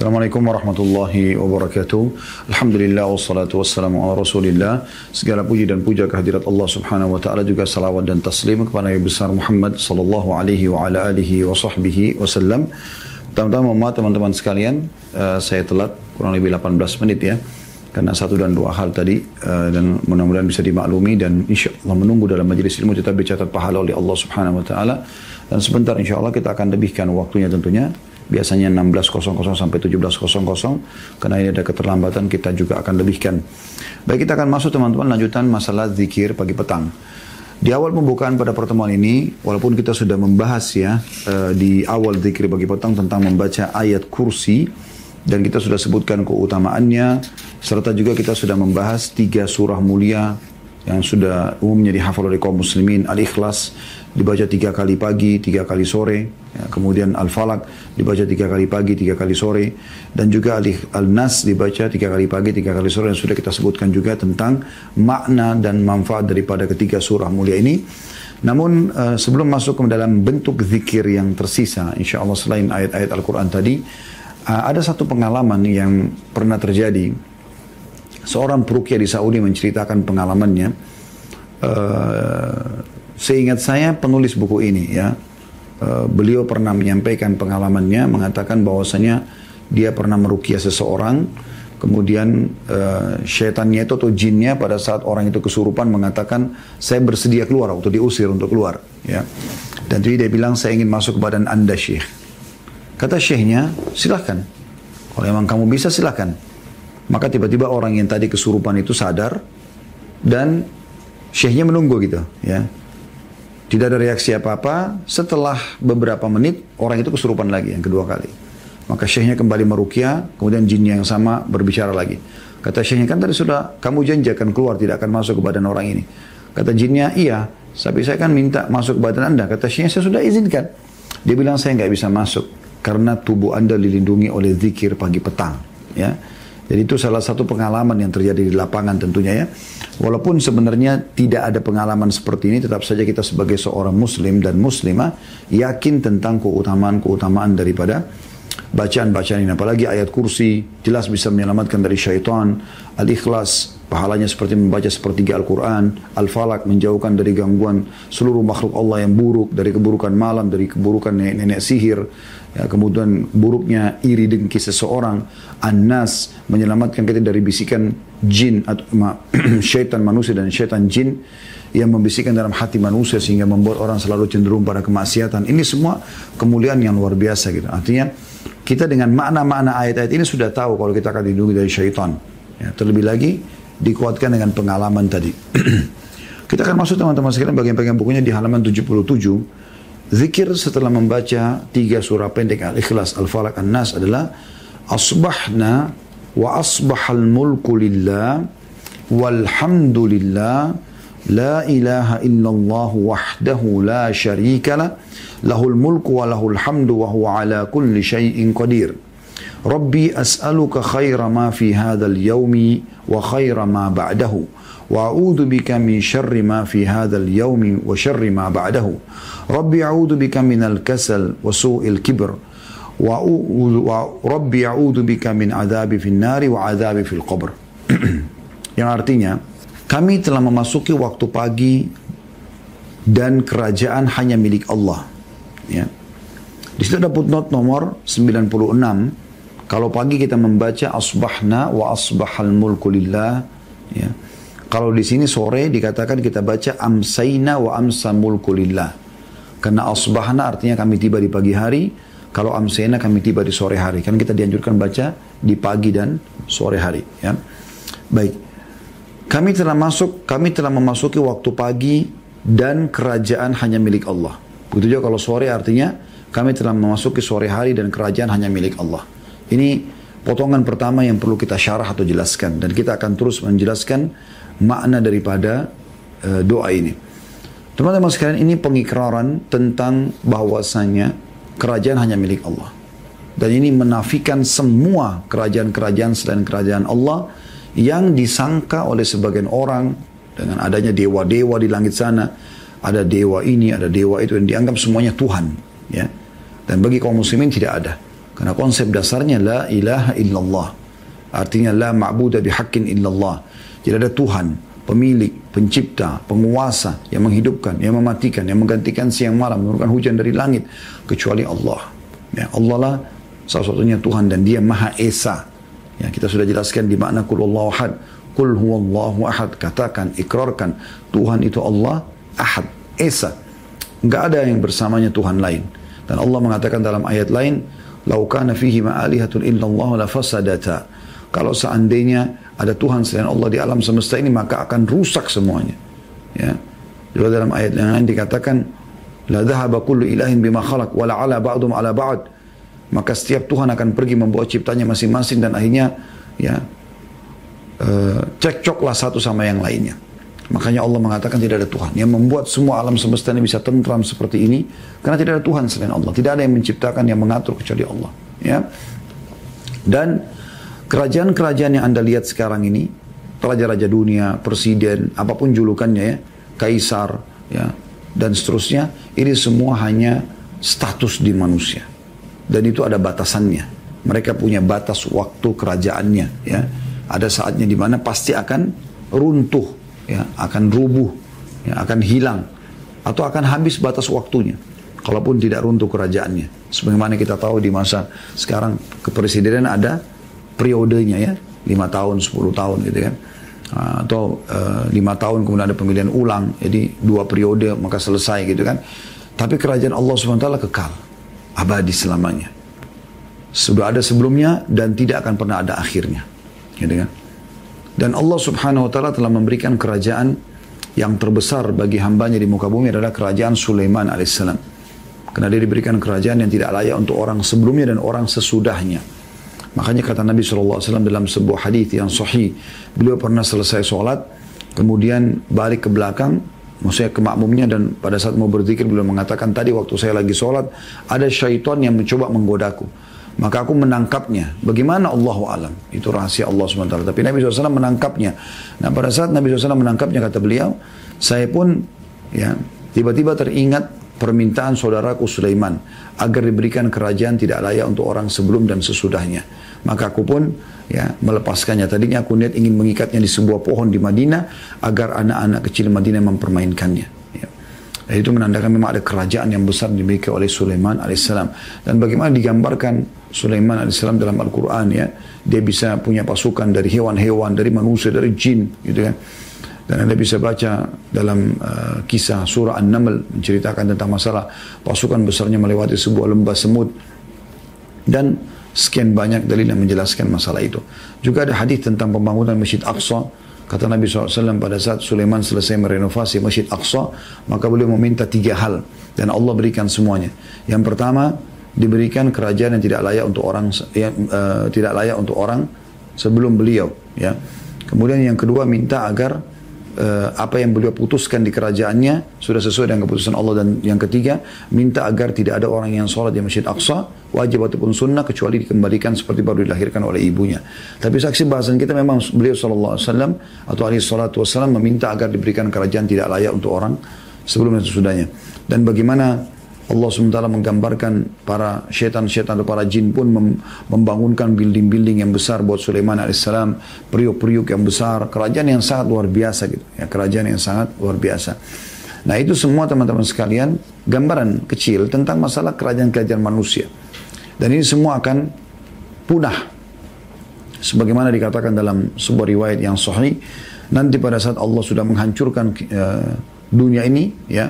Assalamualaikum warahmatullahi wabarakatuh. Alhamdulillah wassalatu wassalamu ala rasulillah. Segala puji dan puja kehadirat Allah subhanahu wa ta'ala juga salawat dan taslim kepada Nabi besar Muhammad sallallahu alaihi wa ala alihi wa sahbihi wasallam. Pertama-tama teman-teman sekalian, uh, saya telat kurang lebih 18 menit ya. Karena satu dan dua hal tadi uh, dan mudah-mudahan bisa dimaklumi dan insya Allah menunggu dalam majelis ilmu tetap dicatat pahala oleh Allah subhanahu wa ta'ala. Dan sebentar insya Allah kita akan lebihkan waktunya tentunya biasanya 16.00 sampai 17.00 karena ini ada keterlambatan kita juga akan lebihkan. Baik kita akan masuk teman-teman lanjutan masalah zikir pagi petang. Di awal pembukaan pada pertemuan ini, walaupun kita sudah membahas ya uh, di awal zikir pagi petang tentang membaca ayat kursi dan kita sudah sebutkan keutamaannya, serta juga kita sudah membahas tiga surah mulia yang sudah umumnya dihafal oleh kaum muslimin, Al-Ikhlas, dibaca tiga kali pagi, tiga kali sore. Ya, kemudian Al-Falak dibaca tiga kali pagi, tiga kali sore. Dan juga Al-Nas dibaca tiga kali pagi, tiga kali sore. Dan sudah kita sebutkan juga tentang makna dan manfaat daripada ketiga surah mulia ini. Namun uh, sebelum masuk ke dalam bentuk zikir yang tersisa, insya Allah selain ayat-ayat Al-Quran tadi, uh, ada satu pengalaman yang pernah terjadi. Seorang perukia di Saudi menceritakan pengalamannya. Uh, Seingat saya penulis buku ini ya, uh, beliau pernah menyampaikan pengalamannya mengatakan bahwasanya dia pernah merukia seseorang, kemudian uh, syaitannya itu atau jinnya pada saat orang itu kesurupan mengatakan saya bersedia keluar waktu diusir untuk keluar ya. Dan jadi dia bilang saya ingin masuk ke badan anda syekh. Kata syekhnya silahkan. Kalau memang kamu bisa silahkan. Maka tiba-tiba orang yang tadi kesurupan itu sadar dan syekhnya menunggu gitu ya. Tidak ada reaksi apa-apa. Setelah beberapa menit, orang itu kesurupan lagi yang kedua kali. Maka syekhnya kembali merukia, kemudian jinnya yang sama berbicara lagi. Kata syekhnya, kan tadi sudah kamu janji akan keluar, tidak akan masuk ke badan orang ini. Kata jinnya, iya, tapi saya kan minta masuk ke badan anda. Kata syekhnya, saya sudah izinkan. Dia bilang, saya nggak bisa masuk. Karena tubuh anda dilindungi oleh zikir pagi petang. Ya. Jadi itu salah satu pengalaman yang terjadi di lapangan tentunya ya. Walaupun sebenarnya tidak ada pengalaman seperti ini, tetap saja kita sebagai seorang muslim dan muslimah yakin tentang keutamaan-keutamaan daripada bacaan-bacaan ini. Apalagi ayat kursi jelas bisa menyelamatkan dari syaitan, al-ikhlas, pahalanya seperti membaca sepertiga Al-Quran, Al-Falak menjauhkan dari gangguan seluruh makhluk Allah yang buruk, dari keburukan malam, dari keburukan nenek-nenek sihir, ya, kemudian buruknya iri dengki seseorang, An-Nas menyelamatkan kita dari bisikan jin atau syaitan manusia dan syaitan jin yang membisikkan dalam hati manusia sehingga membuat orang selalu cenderung pada kemaksiatan. Ini semua kemuliaan yang luar biasa gitu. Artinya kita dengan makna-makna ayat-ayat ini sudah tahu kalau kita akan dilindungi dari syaitan. Ya, terlebih lagi dikuatkan dengan pengalaman tadi. kita akan masuk teman-teman sekalian bagian-bagian bukunya di halaman 77 Zikir setelah membaca tiga surah pendek Al-Ikhlas, Al-Falaq, An-Nas adalah Asbahna wa asbahal mulku lillah walhamdulillah la ilaha illallah wahdahu la sharika lah lahul mulku wa lahul hamdu wa huwa ala kulli syai'in qadir Rabbi as'aluka khaira ma fi hadzal yaumi wa khaira ma ba'dahu وأعوذ بك من شر ما في هذا اليوم وشر ما بعده ربي أعوذ بك من الكسل وسوء الكبر وربي أعوذ بك من عذاب في النار وعذاب في القبر yang artinya kami telah memasuki waktu pagi dan kerajaan hanya milik Allah ya di situ ada footnote nomor 96 kalau pagi kita membaca asbahna wa asbahal mulku lillah ya kalau di sini sore dikatakan kita baca amsaina wa amsa mulkulillah. Karena asbahna artinya kami tiba di pagi hari. Kalau amsaina kami tiba di sore hari. Kan kita dianjurkan baca di pagi dan sore hari. Ya. Baik. Kami telah masuk, kami telah memasuki waktu pagi dan kerajaan hanya milik Allah. Begitu juga kalau sore artinya kami telah memasuki sore hari dan kerajaan hanya milik Allah. Ini potongan pertama yang perlu kita syarah atau jelaskan dan kita akan terus menjelaskan makna daripada uh, doa ini. Teman-teman sekalian ini pengikraran tentang bahwasanya kerajaan hanya milik Allah. Dan ini menafikan semua kerajaan-kerajaan selain kerajaan Allah yang disangka oleh sebagian orang dengan adanya dewa-dewa di langit sana. Ada dewa ini, ada dewa itu yang dianggap semuanya Tuhan. ya. Dan bagi kaum muslimin tidak ada. Karena konsep dasarnya la ilaha illallah. Artinya la ma'budu bihaqqin illallah. Tidak ada Tuhan, pemilik, pencipta, penguasa yang menghidupkan, yang mematikan, yang menggantikan siang malam, menurunkan hujan dari langit kecuali Allah. Ya, Allah lah salah satunya Tuhan dan Dia Maha Esa. Ya, kita sudah jelaskan di makna kul Allahu ahad. Kul huwallahu ahad. Katakan, ikrarkan Tuhan itu Allah ahad, Esa. Enggak ada yang bersamanya Tuhan lain. Dan Allah mengatakan dalam ayat lain, "Lau kana fihi ma'alihatun illallah la fasadata." Kalau seandainya ada Tuhan selain Allah di alam semesta ini maka akan rusak semuanya. Ya. Juga dalam ayat yang lain dikatakan, "La dhahaba kullu ilahin bima khalaq wa la ala ba'dum ala ba'd." Maka setiap Tuhan akan pergi membawa ciptanya masing-masing dan akhirnya ya uh, cekcoklah satu sama yang lainnya. Makanya Allah mengatakan tidak ada Tuhan. Yang membuat semua alam semesta ini bisa tentram seperti ini. Karena tidak ada Tuhan selain Allah. Tidak ada yang menciptakan, yang mengatur kecuali Allah. Ya. Dan kerajaan-kerajaan yang anda lihat sekarang ini. Raja-raja dunia, presiden, apa pun julukannya ya. Kaisar, ya. Dan seterusnya. Ini semua hanya status di manusia. Dan itu ada batasannya. Mereka punya batas waktu kerajaannya. ya Ada saatnya di mana pasti akan runtuh ya akan rubuh, ya, akan hilang atau akan habis batas waktunya. Kalaupun tidak runtuh kerajaannya. Sebagaimana kita tahu di masa sekarang kepresidenan ada periodenya ya, lima tahun, 10 tahun gitu kan. Atau uh, lima tahun kemudian ada pemilihan ulang, jadi dua periode maka selesai gitu kan. Tapi kerajaan Allah SWT kekal, abadi selamanya. Sudah ada sebelumnya dan tidak akan pernah ada akhirnya. Gitu kan? Dan Allah subhanahu wa ta'ala telah memberikan kerajaan yang terbesar bagi hambanya di muka bumi adalah kerajaan Sulaiman alaihissalam. Karena dia diberikan kerajaan yang tidak layak untuk orang sebelumnya dan orang sesudahnya. Makanya kata Nabi SAW dalam sebuah hadis yang sahih, beliau pernah selesai sholat, kemudian balik ke belakang, maksudnya ke makmumnya dan pada saat mau berzikir beliau mengatakan tadi waktu saya lagi sholat, ada syaitan yang mencoba menggodaku. Maka aku menangkapnya. Bagaimana Allah alam? Itu rahasia Allah SWT. Tapi Nabi SAW menangkapnya. Nah pada saat Nabi SAW menangkapnya kata beliau, saya pun ya tiba-tiba teringat permintaan saudaraku Sulaiman agar diberikan kerajaan tidak layak untuk orang sebelum dan sesudahnya. Maka aku pun ya melepaskannya. Tadinya aku niat ingin mengikatnya di sebuah pohon di Madinah agar anak-anak kecil Madinah mempermainkannya. Ya. Itu menandakan memang ada kerajaan yang besar dimiliki oleh Sulaiman alaihissalam. Dan bagaimana digambarkan Sulaiman AS dalam Al-Quran ya. Dia bisa punya pasukan dari hewan-hewan, dari manusia, dari jin gitu kan. Dan Anda bisa baca dalam uh, kisah surah An-Naml menceritakan tentang masalah pasukan besarnya melewati sebuah lembah semut. Dan sekian banyak dalil yang menjelaskan masalah itu. Juga ada hadis tentang pembangunan Masjid Aqsa. Kata Nabi SAW pada saat Sulaiman selesai merenovasi Masjid Aqsa, maka beliau meminta tiga hal. Dan Allah berikan semuanya. Yang pertama, diberikan kerajaan yang tidak layak untuk orang yang uh, tidak layak untuk orang sebelum beliau ya kemudian yang kedua minta agar uh, apa yang beliau putuskan di kerajaannya sudah sesuai dengan keputusan Allah dan yang ketiga minta agar tidak ada orang yang sholat di Masjid Aqsa wajib ataupun sunnah kecuali dikembalikan seperti baru dilahirkan oleh ibunya. Tapi saksi bahasan kita memang beliau sallallahu alaihi wasallam atau alaihi salatu wasallam meminta agar diberikan kerajaan tidak layak untuk orang sebelum dan sesudahnya. Dan bagaimana Allah SWT menggambarkan para syaitan-syaitan atau para jin pun membangunkan building-building yang besar buat Sulaiman AS, periuk-periuk yang besar, kerajaan yang sangat luar biasa gitu, ya kerajaan yang sangat luar biasa. Nah itu semua teman-teman sekalian gambaran kecil tentang masalah kerajaan-kerajaan manusia. Dan ini semua akan punah. Sebagaimana dikatakan dalam sebuah riwayat yang sahih, nanti pada saat Allah sudah menghancurkan uh, dunia ini, ya,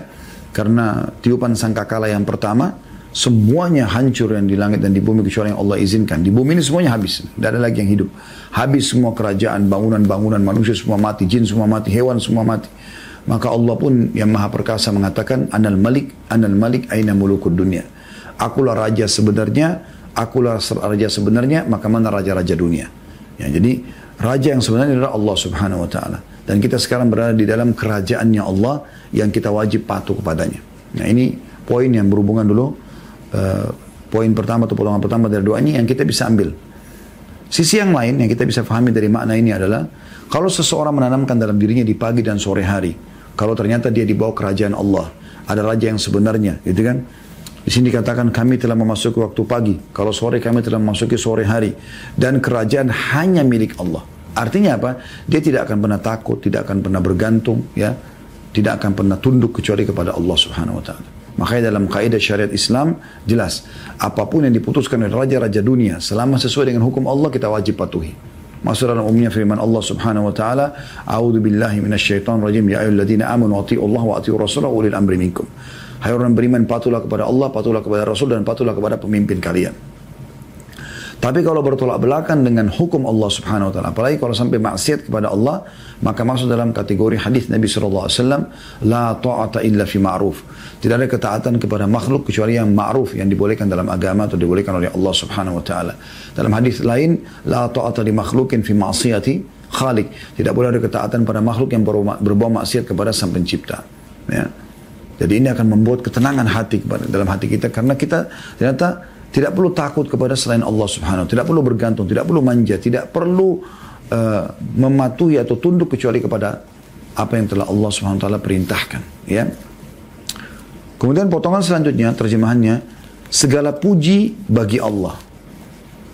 karena tiupan sangkakala yang pertama, semuanya hancur yang di langit dan di bumi kecuali yang Allah izinkan. Di bumi ini semuanya habis. Tidak ada lagi yang hidup. Habis semua kerajaan, bangunan-bangunan, manusia semua mati, jin semua mati, hewan semua mati. Maka Allah pun yang maha perkasa mengatakan, Anal malik, anal malik, aina mulukud dunia. Akulah raja sebenarnya, akulah raja sebenarnya, maka mana raja-raja dunia. Ya, jadi raja yang sebenarnya adalah Allah subhanahu wa ta'ala. Dan kita sekarang berada di dalam kerajaannya Allah yang kita wajib patuh kepadanya. Nah ini poin yang berhubungan dulu. Uh, poin pertama atau potongan pertama dari doa ini yang kita bisa ambil. Sisi yang lain yang kita bisa pahami dari makna ini adalah kalau seseorang menanamkan dalam dirinya di pagi dan sore hari, kalau ternyata dia di bawah kerajaan Allah, ada raja yang sebenarnya, gitu kan? Di sini dikatakan kami telah memasuki waktu pagi. Kalau sore kami telah memasuki sore hari. Dan kerajaan hanya milik Allah. Artinya apa? Dia tidak akan pernah takut, tidak akan pernah bergantung, ya, tidak akan pernah tunduk kecuali kepada Allah Subhanahu Wa Taala. Makanya dalam kaidah syariat Islam jelas, apa pun yang diputuskan oleh raja-raja dunia, selama sesuai dengan hukum Allah kita wajib patuhi. Masuk dalam umumnya firman Allah Subhanahu wa taala, "A'udzu billahi minasyaitonir rajim. Ya ayyuhalladzina amanu atti'u Allah wa atti'u rasulahu ulil amri minkum." Hai orang beriman, patuhlah kepada Allah, patuhlah kepada Rasul dan patuhlah kepada pemimpin kalian. Tapi kalau bertolak belakang dengan hukum Allah Subhanahu wa taala, apalagi kalau sampai maksiat kepada Allah, maka masuk dalam kategori hadis Nabi sallallahu alaihi wasallam, la ta'ata illa fi ma'ruf. Tidak ada ketaatan kepada makhluk kecuali yang ma'ruf yang dibolehkan dalam agama atau dibolehkan oleh Allah Subhanahu wa taala. Dalam hadis lain, la ta'ata li makhlukin fi ma'siyati khaliq. Tidak boleh ada ketaatan pada makhluk yang berbuat maksiat kepada Sang Pencipta. Ya. Jadi ini akan membuat ketenangan hati dalam hati kita karena kita ternyata tidak perlu takut kepada selain Allah subhanahu Tidak perlu bergantung, tidak perlu manja, tidak perlu uh, mematuhi atau tunduk kecuali kepada apa yang telah Allah subhanahu taala perintahkan. Ya. Kemudian potongan selanjutnya terjemahannya segala puji bagi Allah.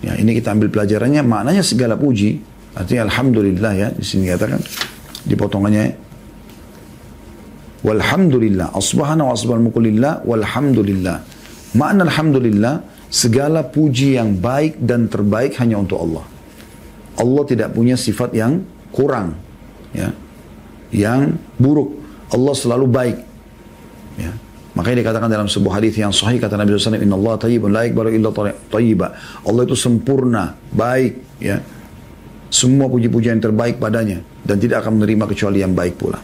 Ya, ini kita ambil pelajarannya maknanya segala puji artinya alhamdulillah ya di sini katakan di potongannya walhamdulillah asbahana wa asbahal mukulillah walhamdulillah makna alhamdulillah Segala puji yang baik dan terbaik hanya untuk Allah. Allah tidak punya sifat yang kurang, ya, yang buruk. Allah selalu baik. Ya. Makanya dikatakan dalam sebuah hadis yang sahih kata Nabi SAW, Inna Allah tayyibun la ikbalu illa tayyiba. Allah itu sempurna, baik. Ya. Semua puji-pujian yang terbaik padanya. Dan tidak akan menerima kecuali yang baik pula.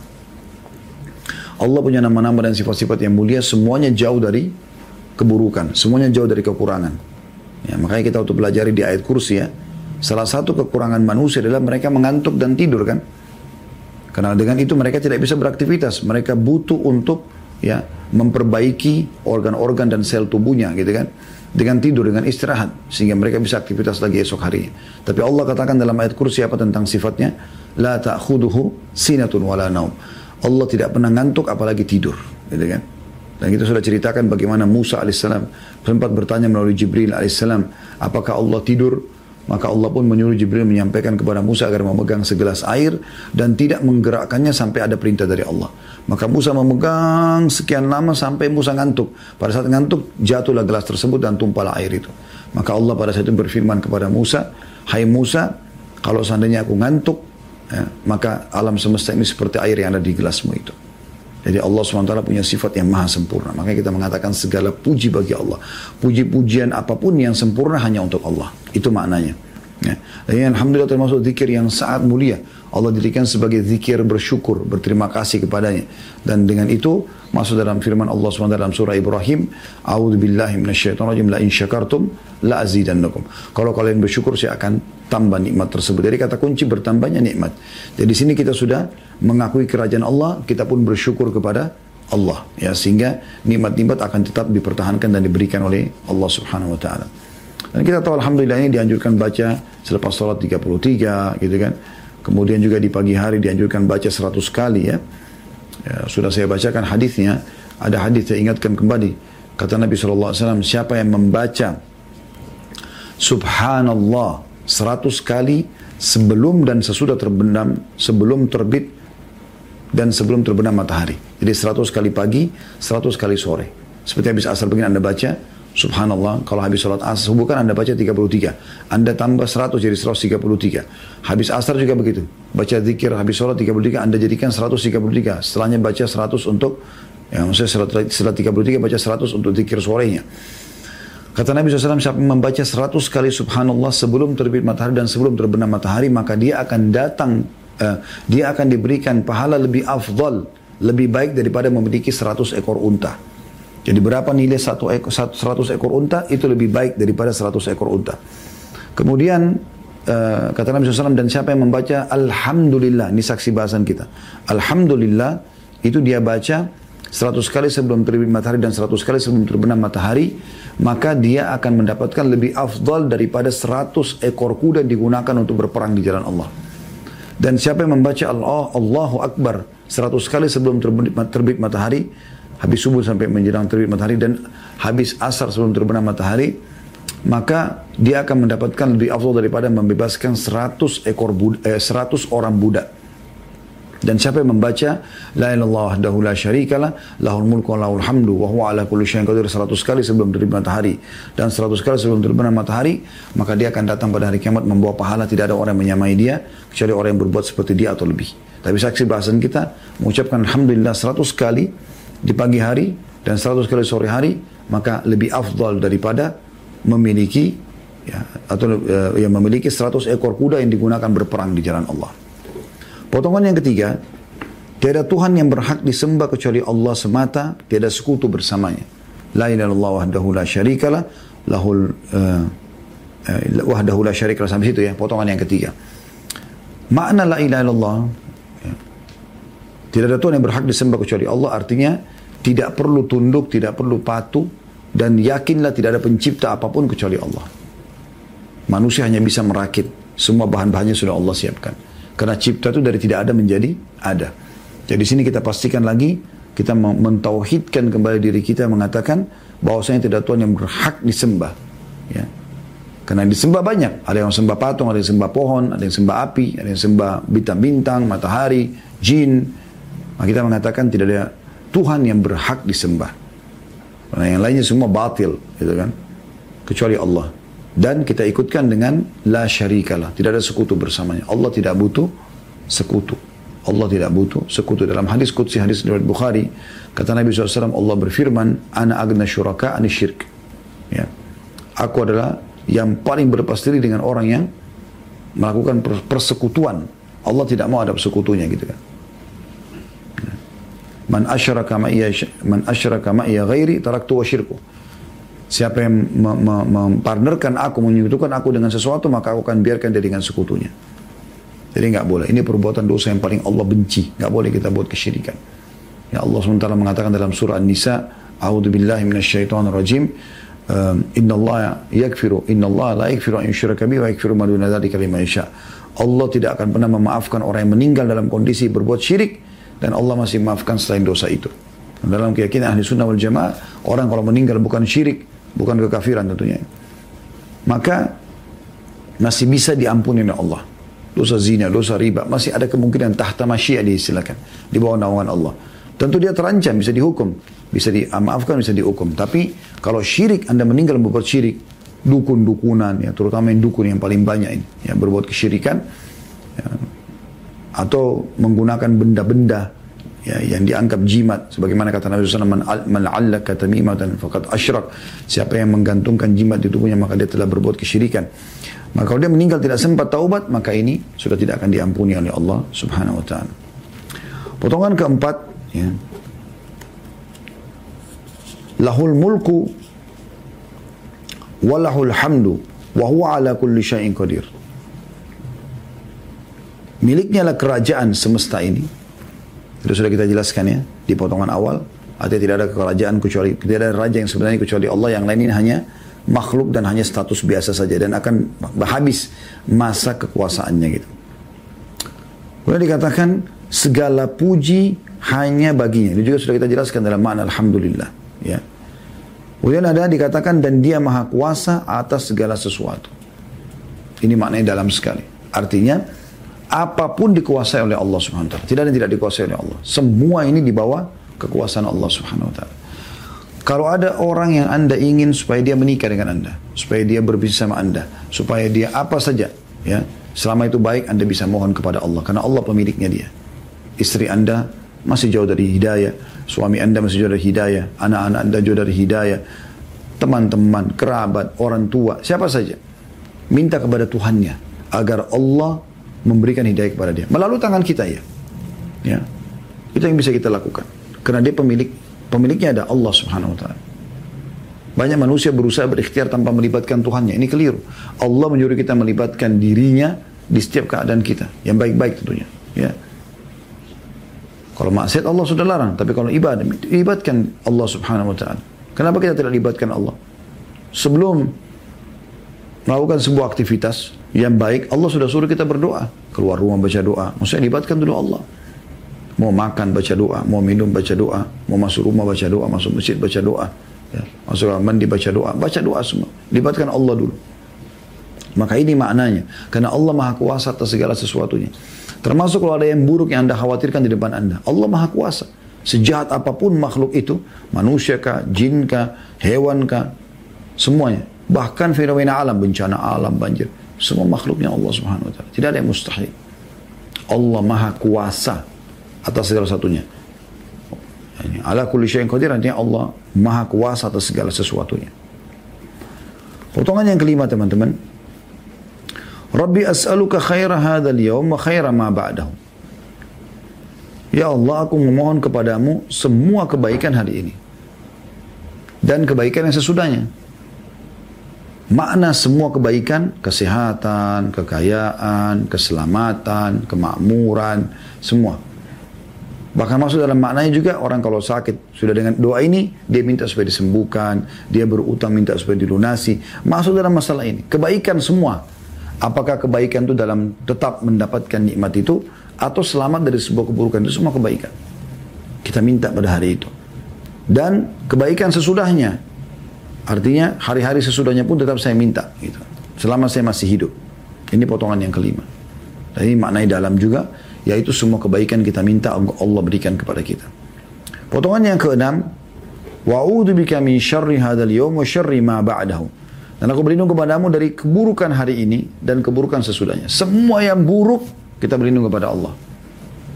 Allah punya nama-nama dan sifat-sifat yang mulia, semuanya jauh dari keburukan. Semuanya jauh dari kekurangan. Ya, makanya kita untuk belajar di ayat kursi ya. Salah satu kekurangan manusia adalah mereka mengantuk dan tidur kan. Karena dengan itu mereka tidak bisa beraktivitas. Mereka butuh untuk ya memperbaiki organ-organ dan sel tubuhnya gitu kan. Dengan tidur, dengan istirahat. Sehingga mereka bisa aktivitas lagi esok hari. Tapi Allah katakan dalam ayat kursi apa tentang sifatnya? La ta'khuduhu sinatun wala naum. Allah tidak pernah ngantuk apalagi tidur. Gitu kan. Dan kita sudah ceritakan bagaimana Musa alaihissalam sempat bertanya melalui Jibril alaihissalam, apakah Allah tidur? Maka Allah pun menyuruh Jibril menyampaikan kepada Musa agar memegang segelas air dan tidak menggerakkannya sampai ada perintah dari Allah. Maka Musa memegang sekian lama sampai Musa ngantuk. Pada saat ngantuk jatuhlah gelas tersebut dan tumpahlah air itu. Maka Allah pada saat itu berfirman kepada Musa, Hai Musa, kalau seandainya aku ngantuk, ya, maka alam semesta ini seperti air yang ada di gelasmu itu. Jadi Allah SWT punya sifat yang maha sempurna. Makanya kita mengatakan segala puji bagi Allah. Puji-pujian apa pun yang sempurna hanya untuk Allah. Itu maknanya. Ya. Dan Alhamdulillah termasuk zikir yang sangat mulia. Allah dirikan sebagai zikir bersyukur, berterima kasih kepadanya. Dan dengan itu masuk dalam firman Allah SWT dalam surah Ibrahim, A'udhu billahi minasyaitonirrajim la in syakartum la azidannakum. Kalau kalian bersyukur saya akan tambah nikmat tersebut. Jadi kata kunci bertambahnya nikmat. Jadi di sini kita sudah mengakui kerajaan Allah, kita pun bersyukur kepada Allah ya sehingga nikmat-nikmat akan tetap dipertahankan dan diberikan oleh Allah Subhanahu wa taala. Dan kita tahu alhamdulillah ini dianjurkan baca selepas sholat 33 gitu kan. Kemudian juga di pagi hari dianjurkan baca 100 kali ya. ya sudah saya bacakan hadisnya. Ada hadis saya ingatkan kembali. Kata Nabi SAW, siapa yang membaca Subhanallah 100 kali sebelum dan sesudah terbenam, sebelum terbit dan sebelum terbenam matahari. Jadi 100 kali pagi, 100 kali sore. Seperti habis asar begini Anda baca, Subhanallah, kalau habis sholat asar subuh kan Anda baca 33. Anda tambah 100 jadi 133. Habis asar juga begitu. Baca zikir habis sholat 33, Anda jadikan 133. Setelahnya baca 100 untuk, ya maksudnya setelah 33 baca 100 untuk zikir sorenya. Kata Nabi SAW, siapa membaca 100 kali subhanallah sebelum terbit matahari dan sebelum terbenam matahari, maka dia akan datang, uh, dia akan diberikan pahala lebih afdal, lebih baik daripada memiliki 100 ekor unta. Jadi berapa nilai satu ekor, 100 ekor unta itu lebih baik daripada 100 ekor unta. Kemudian uh, kata Nabi SAW dan siapa yang membaca Alhamdulillah, ini saksi bahasan kita. Alhamdulillah itu dia baca 100 kali sebelum terbit matahari dan 100 kali sebelum terbenam matahari, maka dia akan mendapatkan lebih afdal daripada 100 ekor kuda digunakan untuk berperang di jalan Allah. Dan siapa yang membaca Allah, Allahu Akbar 100 kali sebelum terbit, matahari, habis subuh sampai menjelang terbit matahari dan habis asar sebelum terbenam matahari, maka dia akan mendapatkan lebih afdal daripada membebaskan 100 ekor budak, eh, 100 orang budak. Dan siapa yang membaca La ilallah wahdahu la syarikalah lahul mulku wa lahul hamdu wa huwa ala kulli syai'in qadir 100 kali sebelum terbit matahari dan 100 kali sebelum terbenam matahari maka dia akan datang pada hari kiamat membawa pahala tidak ada orang yang menyamai dia kecuali orang yang berbuat seperti dia atau lebih. Tapi saksi bahasan kita mengucapkan alhamdulillah 100 kali di pagi hari dan 100 kali sore hari maka lebih afdal daripada memiliki ya, atau uh, yang memiliki 100 ekor kuda yang digunakan berperang di jalan Allah. Potongan yang ketiga, tiada Tuhan yang berhak disembah kecuali Allah semata, tiada sekutu bersamanya. La ilaha wahdahu la syarikalah, lahul uh, wahdahu la syarikalah sampai situ ya, potongan yang ketiga. Makna la ilaha illallah ya, tidak ada Tuhan yang berhak disembah kecuali Allah artinya tidak perlu tunduk, tidak perlu patuh dan yakinlah tidak ada pencipta apa pun kecuali Allah. Manusia hanya bisa merakit, semua bahan-bahannya sudah Allah siapkan. Karena cipta itu dari tidak ada menjadi ada. Jadi sini kita pastikan lagi, kita mentauhidkan kembali diri kita mengatakan bahwasanya tidak Tuhan yang berhak disembah. Ya. Karena disembah banyak. Ada yang sembah patung, ada yang sembah pohon, ada yang sembah api, ada yang sembah bintang-bintang, matahari, jin. Nah, kita mengatakan tidak ada Tuhan yang berhak disembah. Karena yang lainnya semua batil, gitu kan? Kecuali Allah. Dan kita ikutkan dengan la syarikalah. Tidak ada sekutu bersamanya. Allah tidak butuh sekutu. Allah tidak butuh sekutu. Dalam hadis Qudsi, hadis riwayat Bukhari, kata Nabi SAW, Allah berfirman, Ana agna syuraka ani syirk. Ya. Aku adalah yang paling berlepas diri dengan orang yang melakukan persekutuan. Allah tidak mau ada persekutunya gitu kan. Man asyraka ma'iya man asyraka ma'iya ghairi taraktu wa syirku. Siapa yang mempartnerkan aku, menyekutukan aku dengan sesuatu, maka aku akan biarkan dia dengan sekutunya. Jadi nggak boleh. Ini perbuatan dosa yang paling Allah benci. Nggak boleh kita buat kesyirikan. Ya Allah SWT mengatakan dalam surah An-Nisa, A'udhu billahi rajim, Inna Allah yakfiru, Inna Allah la yakfiru an yushraka wa yakfiru ma yasha. Allah tidak akan pernah memaafkan orang yang meninggal dalam kondisi berbuat syirik dan Allah masih memaafkan selain dosa itu. Dalam keyakinan ahli sunnah wal jamaah, orang kalau meninggal bukan syirik, bukan kekafiran tentunya. Maka masih bisa diampuni oleh Allah. Dosa zina, dosa riba, masih ada kemungkinan tahta masyiah diistilahkan. Di bawah naungan Allah. Tentu dia terancam, bisa dihukum. Bisa dimaafkan, bisa dihukum. Tapi kalau syirik, Anda meninggal berbuat syirik, dukun-dukunan, ya, terutama yang dukun yang paling banyak ini, yang berbuat kesyirikan, ya, atau menggunakan benda-benda ya, yang dianggap jimat. Sebagaimana kata Nabi SAW man, allaka tamimatan faqad asyrak. Siapa yang menggantungkan jimat di tubuhnya maka dia telah berbuat kesyirikan. Maka kalau dia meninggal tidak sempat taubat maka ini sudah tidak akan diampuni oleh Allah Subhanahu wa taala. Potongan keempat ya. Lahul mulku walahul hamdu wa huwa ala kulli syai'in qadir. Miliknya lah kerajaan semesta ini itu sudah kita jelaskan ya di potongan awal. Artinya tidak ada kerajaan kecuali tidak ada raja yang sebenarnya kecuali Allah. Yang lain ini hanya makhluk dan hanya status biasa saja dan akan habis masa kekuasaannya gitu. Kemudian dikatakan segala puji hanya baginya. Ini juga sudah kita jelaskan dalam makna alhamdulillah. Ya. Kemudian ada dikatakan dan dia maha kuasa atas segala sesuatu. Ini maknanya dalam sekali. Artinya apa pun dikuasai oleh Allah Subhanahu wa taala. Tidak ada yang tidak dikuasai oleh Allah. Semua ini di bawah kekuasaan Allah Subhanahu wa taala. Kalau ada orang yang Anda ingin supaya dia menikah dengan Anda, supaya dia berbisnis sama Anda, supaya dia apa saja, ya, selama itu baik Anda bisa mohon kepada Allah karena Allah pemiliknya dia. Istri Anda masih jauh dari hidayah, suami Anda masih jauh dari hidayah, anak-anak Anda jauh dari hidayah, teman-teman, kerabat, orang tua, siapa saja. Minta kepada Tuhannya agar Allah memberikan hidayah kepada dia. Melalui tangan kita ya. Ya. Itu yang bisa kita lakukan. Karena dia pemilik pemiliknya ada Allah Subhanahu wa taala. Banyak manusia berusaha berikhtiar tanpa melibatkan Tuhannya. Ini keliru. Allah menyuruh kita melibatkan dirinya di setiap keadaan kita. Yang baik-baik tentunya. Ya. Kalau maksiat Allah sudah larang. Tapi kalau ibadah, libatkan Allah subhanahu wa ta'ala. Kenapa kita tidak libatkan Allah? Sebelum melakukan sebuah aktivitas, yang baik, Allah sudah suruh kita berdoa. Keluar rumah baca doa. Maksudnya libatkan dulu Allah. Mau makan baca doa, mau minum baca doa, mau masuk rumah baca doa, masuk masjid baca doa, ya, masuk mandi baca doa, baca doa semua. Libatkan Allah dulu. Maka ini maknanya. Karena Allah maha kuasa atas segala sesuatunya. Termasuk kalau ada yang buruk yang anda khawatirkan di depan anda. Allah maha kuasa. Sejahat apa pun makhluk itu, manusia kah, jin kah, hewan kah, semuanya. Bahkan fenomena alam, bencana alam, banjir. Semua makhluknya Allah subhanahu wa ta'ala. Tidak ada yang mustahil. Allah maha kuasa atas segala satunya. Ini ala kulli syai'in qadir artinya Allah maha kuasa atas segala sesuatunya. Potongan yang kelima teman-teman. Rabbi as'aluka khaira hadzal yawm wa khaira ma ba'dahu. Ya Allah, aku memohon kepadamu semua kebaikan hari ini. Dan kebaikan yang sesudahnya. Makna semua kebaikan, kesehatan, kekayaan, keselamatan, kemakmuran, semua. Bahkan masuk dalam maknanya juga orang kalau sakit, sudah dengan doa ini, dia minta supaya disembuhkan, dia berutang minta supaya dilunasi. Masuk dalam masalah ini. Kebaikan semua. Apakah kebaikan itu dalam tetap mendapatkan nikmat itu, atau selamat dari sebuah keburukan itu semua kebaikan. Kita minta pada hari itu. Dan kebaikan sesudahnya. Artinya hari-hari sesudahnya pun tetap saya minta. Gitu. Selama saya masih hidup. Ini potongan yang kelima. Dan ini maknai dalam juga. Yaitu semua kebaikan kita minta Allah berikan kepada kita. Potongan yang keenam. Wa'udhu bika min syarri hadal yawm wa syarri ma ba'dahu. Dan aku berlindung kepadamu dari keburukan hari ini dan keburukan sesudahnya. Semua yang buruk kita berlindung kepada Allah.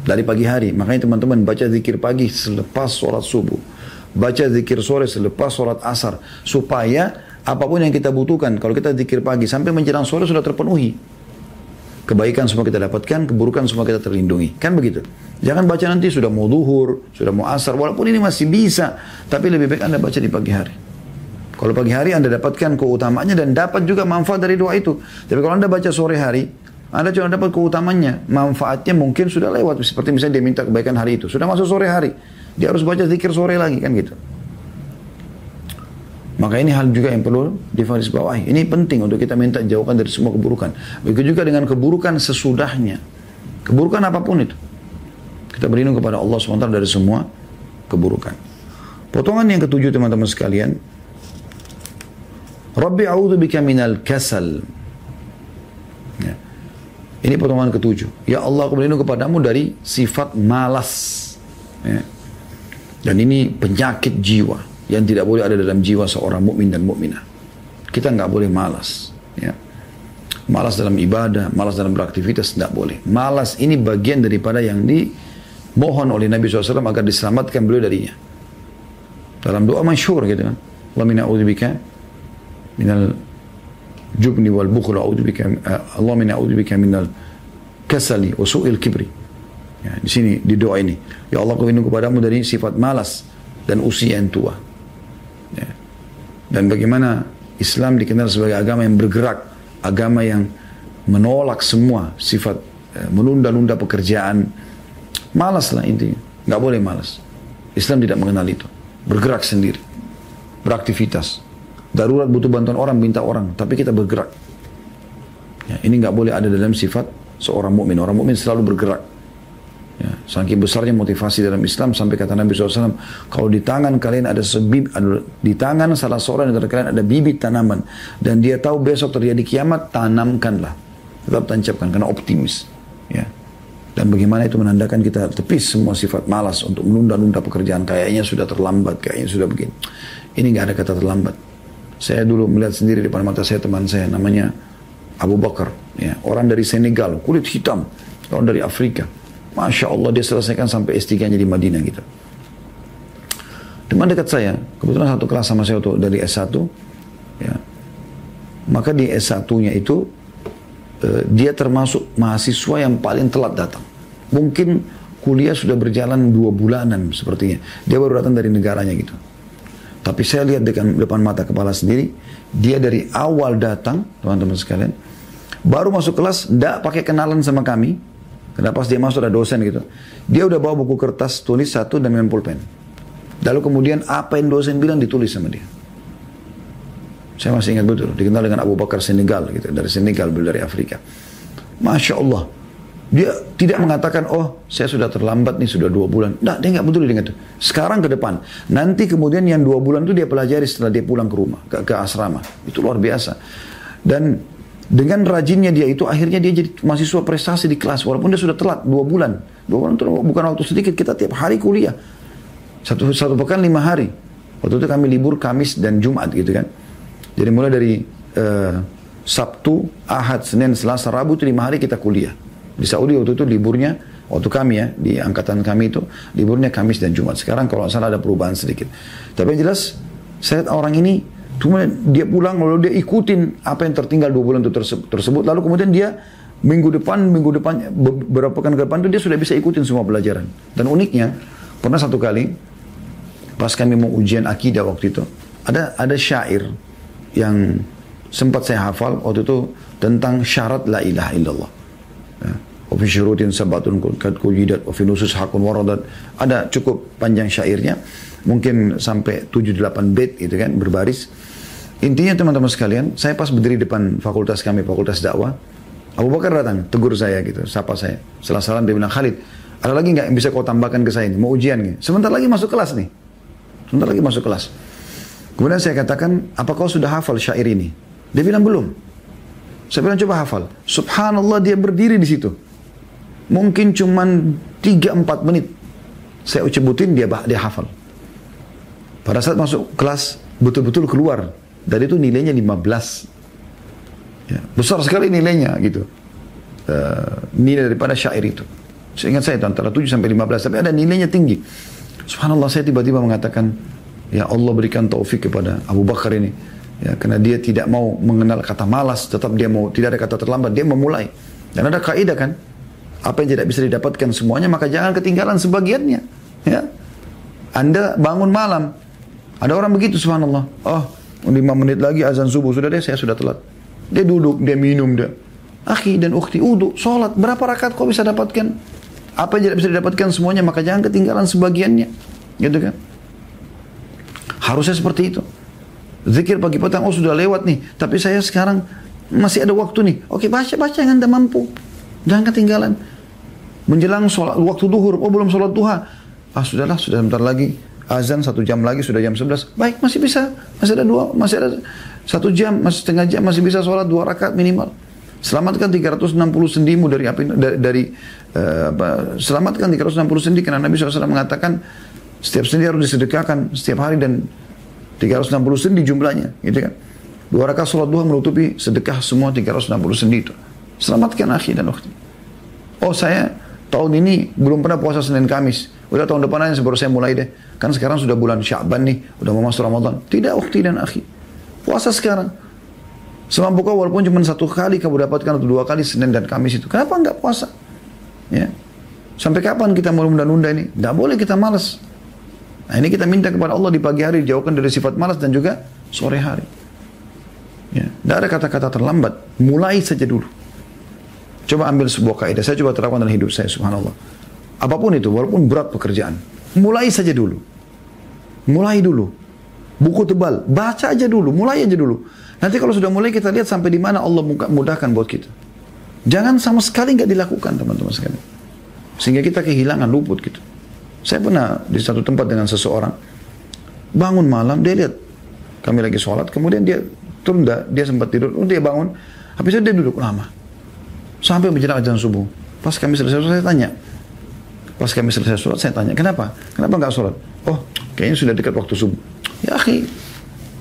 Dari pagi hari. Makanya teman-teman baca zikir pagi selepas sholat subuh. Baca zikir sore selepas sholat asar. Supaya apa pun yang kita butuhkan. Kalau kita zikir pagi sampai menjelang sore sudah terpenuhi. Kebaikan semua kita dapatkan, keburukan semua kita terlindungi. Kan begitu. Jangan baca nanti sudah mau duhur, sudah mau asar. Walaupun ini masih bisa. Tapi lebih baik Anda baca di pagi hari. Kalau pagi hari Anda dapatkan keutamaannya dan dapat juga manfaat dari doa itu. Tapi kalau Anda baca sore hari, anda cuma dapat keutamannya. Manfaatnya mungkin sudah lewat. Seperti misalnya dia minta kebaikan hari itu. Sudah masuk sore hari. Dia harus baca zikir sore lagi kan gitu. Maka ini hal juga yang perlu difarisbawahi. Ini penting untuk kita minta jauhkan dari semua keburukan. Begitu juga dengan keburukan sesudahnya. Keburukan apa pun itu. Kita berlindung kepada Allah SWT dari semua keburukan. Potongan yang ketujuh teman-teman sekalian. Rabbi a'udhu bika minal kasal. Ya. Ini potongan ketujuh. Ya Allah, aku berlindung kepadamu dari sifat malas. Ya. Dan ini penyakit jiwa yang tidak boleh ada dalam jiwa seorang mukmin dan mukminah. Kita nggak boleh malas. Ya. Malas dalam ibadah, malas dalam beraktivitas, tidak boleh. Malas ini bagian daripada yang dimohon oleh Nabi SAW agar diselamatkan beliau darinya. Dalam doa masyhur gitu kan. Allah minna minal jubni wal bukhul a'udzu bika Allah min a'udzu bika minal kasali wa su'il kibri. Ya, di sini di doa ini, ya Allah aku kepadamu dari sifat malas dan usia yang tua. Ya. Dan bagaimana Islam dikenal sebagai agama yang bergerak, agama yang menolak semua sifat eh, menunda-nunda pekerjaan. Malas lah intinya, nggak boleh malas. Islam tidak mengenal itu, bergerak sendiri, beraktivitas, Darurat butuh bantuan orang, minta orang, tapi kita bergerak. Ya, ini nggak boleh ada dalam sifat seorang mukmin. Orang mukmin selalu bergerak. Ya, saking besarnya motivasi dalam Islam sampai kata Nabi SAW, kalau di tangan kalian ada sebib, di tangan salah seorang dari kalian ada bibit tanaman dan dia tahu besok terjadi kiamat, tanamkanlah, tetap tancapkan karena optimis. Ya. Dan bagaimana itu menandakan kita tepis semua sifat malas untuk menunda-nunda pekerjaan. Kayaknya sudah terlambat, kayaknya sudah begini. Ini nggak ada kata terlambat. Saya dulu melihat sendiri di depan mata saya teman saya namanya Abu Bakar, ya, orang dari Senegal, kulit hitam, orang dari Afrika. Masya Allah dia selesaikan sampai S3-nya di Madinah gitu. Teman dekat saya, kebetulan satu kelas sama saya untuk dari S1, ya. Maka di S1-nya itu eh, dia termasuk mahasiswa yang paling telat datang. Mungkin kuliah sudah berjalan dua bulanan sepertinya. Dia baru datang dari negaranya gitu. Tapi saya lihat dengan depan mata kepala sendiri, dia dari awal datang, teman-teman sekalian, baru masuk kelas, tidak pakai kenalan sama kami, karena pas dia masuk ada dosen gitu. Dia udah bawa buku kertas, tulis satu dan dengan pulpen. Lalu kemudian apa yang dosen bilang ditulis sama dia. Saya masih ingat betul, dikenal dengan Abu Bakar Senegal gitu, dari Senegal, beliau dari Afrika. Masya Allah. Dia tidak mengatakan, oh saya sudah terlambat nih, sudah dua bulan. Nah, dia nggak peduli dengan itu. Sekarang ke depan. Nanti kemudian yang dua bulan itu dia pelajari setelah dia pulang ke rumah, ke, ke asrama. Itu luar biasa. Dan dengan rajinnya dia itu akhirnya dia jadi mahasiswa prestasi di kelas. Walaupun dia sudah telat dua bulan. Dua bulan itu bukan waktu sedikit. Kita tiap hari kuliah. Satu, satu pekan lima hari. Waktu itu kami libur Kamis dan Jumat gitu kan. Jadi mulai dari uh, Sabtu, Ahad, Senin, Selasa, Rabu itu lima hari kita kuliah. Di Saudi waktu itu liburnya, waktu kami ya, di angkatan kami itu, liburnya Kamis dan Jumat. Sekarang kalau salah ada perubahan sedikit. Tapi yang jelas, saya lihat orang ini, cuma dia pulang, lalu dia ikutin apa yang tertinggal dua bulan itu tersebut. Lalu kemudian dia minggu depan, minggu depan, beberapa pekan ke depan itu dia sudah bisa ikutin semua pelajaran. Dan uniknya, pernah satu kali, pas kami mau ujian akidah waktu itu, ada ada syair yang sempat saya hafal waktu itu tentang syarat la ilaha illallah. Ya. Sabatun kad kujidat Wafi hakun waradat Ada cukup panjang syairnya Mungkin sampai 7-8 bait itu kan Berbaris. Intinya teman-teman sekalian Saya pas berdiri depan fakultas kami Fakultas dakwah Abu Bakar datang Tegur saya gitu Sapa saya. Setelah salam dia bilang Khalid Ada lagi nggak yang bisa kau tambahkan ke saya ini? Mau ujian nih. Sebentar lagi masuk kelas nih. Sebentar lagi masuk kelas. Kemudian saya katakan Apa kau sudah hafal syair ini? Dia bilang belum. Saya bilang coba hafal. Subhanallah dia berdiri di situ. Mungkin cuman 3-4 menit. Saya ucebutin dia dia hafal. Pada saat masuk kelas betul-betul keluar. Dan itu nilainya 15. Ya, besar sekali nilainya gitu. Uh, nilai daripada syair itu. Saya ingat saya itu antara 7 sampai 15 tapi ada nilainya tinggi. Subhanallah saya tiba-tiba mengatakan ya Allah berikan taufik kepada Abu Bakar ini ya karena dia tidak mau mengenal kata malas tetap dia mau tidak ada kata terlambat dia memulai dan ada kaidah kan apa yang tidak bisa didapatkan semuanya maka jangan ketinggalan sebagiannya ya anda bangun malam ada orang begitu subhanallah. Oh lima menit lagi azan subuh. Sudah deh saya sudah telat. Dia duduk dia minum dia. Akhi dan ukhti uduk sholat. Berapa rakaat kau bisa dapatkan? Apa yang tidak bisa didapatkan semuanya maka jangan ketinggalan sebagiannya. Gitu kan? Harusnya seperti itu. Zikir pagi petang oh sudah lewat nih. Tapi saya sekarang masih ada waktu nih. Oke baca baca yang anda mampu. Jangan ketinggalan. Menjelang sholat, waktu duhur, oh belum sholat duha. Ah sudahlah, sudah sebentar lagi. Azan satu jam lagi, sudah jam 11. Baik, masih bisa. Masih ada dua, masih ada satu jam, masih setengah jam, masih bisa sholat dua rakaat minimal. Selamatkan 360 sendimu dari api dari, dari uh, apa, selamatkan 360 sendi karena Nabi SAW mengatakan setiap sendi harus disedekahkan setiap hari dan 360 sendi jumlahnya, gitu kan. Dua rakaat sholat duha menutupi sedekah semua 360 sendi itu. Selamatkan akhi dan ukhti. Oh saya tahun ini belum pernah puasa Senin Kamis. Udah tahun depan aja baru saya mulai deh. Kan sekarang sudah bulan Syaban nih. Udah mau masuk Ramadan. Tidak ukhti dan akhi. Puasa sekarang. Semampu kau walaupun cuma satu kali kamu dapatkan atau dua kali Senin dan Kamis itu. Kenapa enggak puasa? Ya. Sampai kapan kita mau nunda-nunda ini? Enggak boleh kita malas. Nah ini kita minta kepada Allah di pagi hari dijauhkan dari sifat malas dan juga sore hari. Ya. Tidak ada kata-kata terlambat. Mulai saja dulu. Coba ambil sebuah kaidah. Saya coba terapkan dalam hidup saya, subhanallah. Apa pun itu, walaupun berat pekerjaan. Mulai saja dulu. Mulai dulu. Buku tebal, baca aja dulu, mulai aja dulu. Nanti kalau sudah mulai kita lihat sampai di mana Allah mudahkan buat kita. Jangan sama sekali nggak dilakukan teman-teman sekalian. Sehingga kita kehilangan luput gitu. Saya pernah di satu tempat dengan seseorang. Bangun malam, dia lihat kami lagi sholat, kemudian dia tunda, dia sempat tidur, oh, dia bangun, habis itu dia duduk lama. Sampai menjelang azan subuh. Pas kami selesai saya tanya. Pas kami selesai sholat, saya tanya, kenapa? Kenapa nggak sholat? Oh, kayaknya sudah dekat waktu subuh. Ya akhi,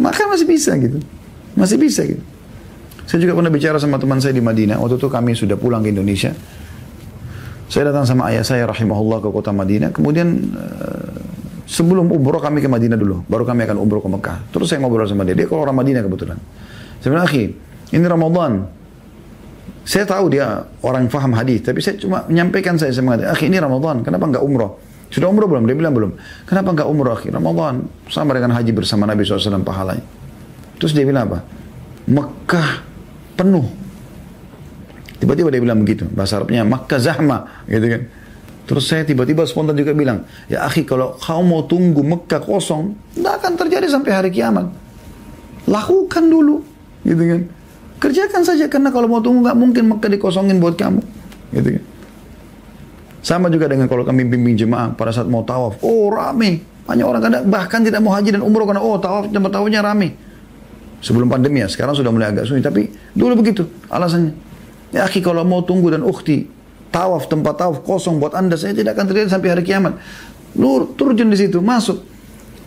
maka masih bisa gitu. Masih bisa gitu. Saya juga pernah bicara sama teman saya di Madinah. Waktu itu kami sudah pulang ke Indonesia. Saya datang sama ayah saya rahimahullah ke kota Madinah. Kemudian uh, sebelum umroh kami ke Madinah dulu. Baru kami akan umroh ke Mekah. Terus saya ngobrol sama dia. Dia kalau orang Madinah kebetulan. Saya bilang, akhi, ini Ramadan. Saya tahu dia orang faham hadis, tapi saya cuma menyampaikan saya, saya mengatakan, akhi ini Ramadan, kenapa enggak umroh? Sudah umroh belum? Dia bilang belum. Kenapa enggak umroh akhi? Ramadan sama dengan haji bersama Nabi SAW pahalanya. Terus dia bilang apa? Mekah penuh. Tiba-tiba dia bilang begitu. Bahasa Arabnya Mekah zahma. Gitu kan. Terus saya tiba-tiba spontan juga bilang, ya akhi kalau kau mau tunggu Mekah kosong, tidak akan terjadi sampai hari kiamat. Lakukan dulu. Gitu kan. Kerjakan saja karena kalau mau tunggu nggak mungkin Mekah dikosongin buat kamu. Gitu kan. Sama juga dengan kalau kami bimbing jemaah pada saat mau tawaf. Oh rame. Banyak orang kadang bahkan tidak mau haji dan umroh karena oh tawaf tempat tawafnya rame. Sebelum pandemi ya, sekarang sudah mulai agak sunyi. Tapi dulu begitu alasannya. Ya akhi kalau mau tunggu dan ukhti tawaf tempat tawaf kosong buat anda saya tidak akan terjadi sampai hari kiamat. Lu turun di situ masuk.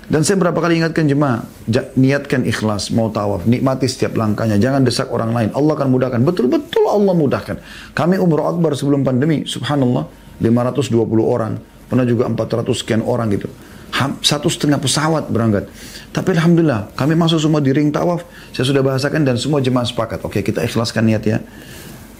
Dan saya berapa kali ingatkan jemaah, niatkan ikhlas, mau tawaf, nikmati setiap langkahnya, jangan desak orang lain. Allah akan mudahkan. Betul-betul Allah mudahkan. Kami umroh akbar sebelum pandemi, subhanallah, 520 orang, pernah juga 400 sekian orang gitu. Satu setengah pesawat berangkat. Tapi Alhamdulillah, kami masuk semua di ring tawaf, saya sudah bahasakan dan semua jemaah sepakat. Oke, kita ikhlaskan niat ya.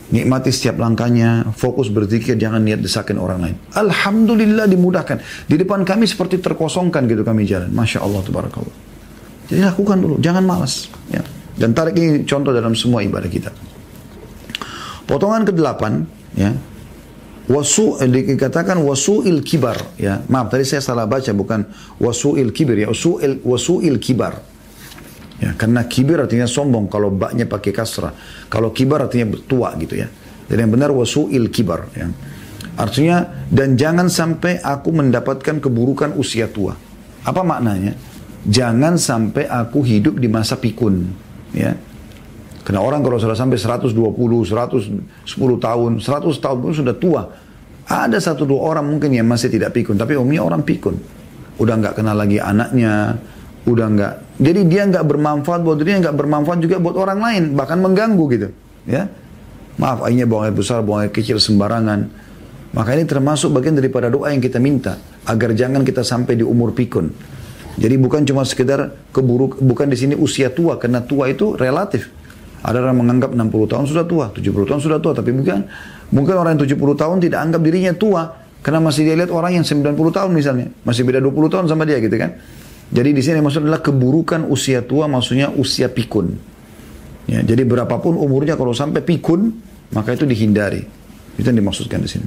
Nikmati setiap langkahnya, fokus berzikir, jangan niat desakin orang lain. Alhamdulillah dimudahkan. Di depan kami seperti terkosongkan gitu kami jalan. Masya Allah, tabarakallah. Jadi lakukan dulu, jangan malas. Ya. Dan tarik ini contoh dalam semua ibadah kita. Potongan ke-8, ya. Wasu eh, dikatakan wasuil kibar ya. Maaf tadi saya salah baca bukan wasuil kibir ya. Wasuil wasuil kibar. Ya, karena kibir artinya sombong kalau baknya pakai kasrah. Kalau kibar artinya tua gitu ya. Jadi yang benar wasuil kibar ya. Artinya dan jangan sampai aku mendapatkan keburukan usia tua. Apa maknanya? Jangan sampai aku hidup di masa pikun ya. Karena orang kalau sudah sampai 120, 110 tahun, 100 tahun pun sudah tua. Ada satu dua orang mungkin yang masih tidak pikun, tapi umumnya orang pikun. Udah nggak kenal lagi anaknya, udah nggak. Jadi dia nggak bermanfaat buat dirinya nggak bermanfaat juga buat orang lain bahkan mengganggu gitu ya. Maaf airnya buang air besar buang air kecil sembarangan. Maka ini termasuk bagian daripada doa yang kita minta agar jangan kita sampai di umur pikun. Jadi bukan cuma sekedar keburuk bukan di sini usia tua karena tua itu relatif. Ada orang menganggap 60 tahun sudah tua 70 tahun sudah tua tapi bukan. Mungkin orang yang 70 tahun tidak anggap dirinya tua karena masih dia lihat orang yang 90 tahun misalnya. Masih beda 20 tahun sama dia gitu kan jadi di sini maksud adalah keburukan usia tua maksudnya usia pikun. Ya, jadi berapapun umurnya kalau sampai pikun maka itu dihindari. Itu yang dimaksudkan di sini.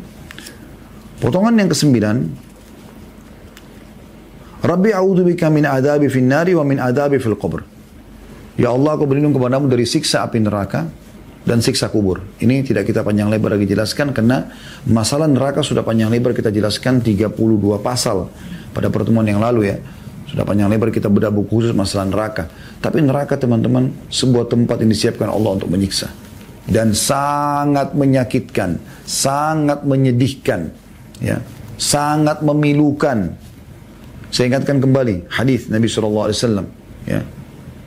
Potongan yang kesembilan. Rabbi a'udhu bika min adabi fin nari wa min adabi fil qabr. Ya Allah aku berlindung kepadamu dari siksa api neraka dan siksa kubur. Ini tidak kita panjang lebar lagi jelaskan karena masalah neraka sudah panjang lebar kita jelaskan 32 pasal pada pertemuan yang lalu ya. Sudah panjang lebar kita bedah buku khusus masalah neraka. Tapi neraka teman-teman sebuah tempat yang disiapkan Allah untuk menyiksa. Dan sangat menyakitkan, sangat menyedihkan, ya, sangat memilukan. Saya ingatkan kembali hadis Nabi SAW. Ya,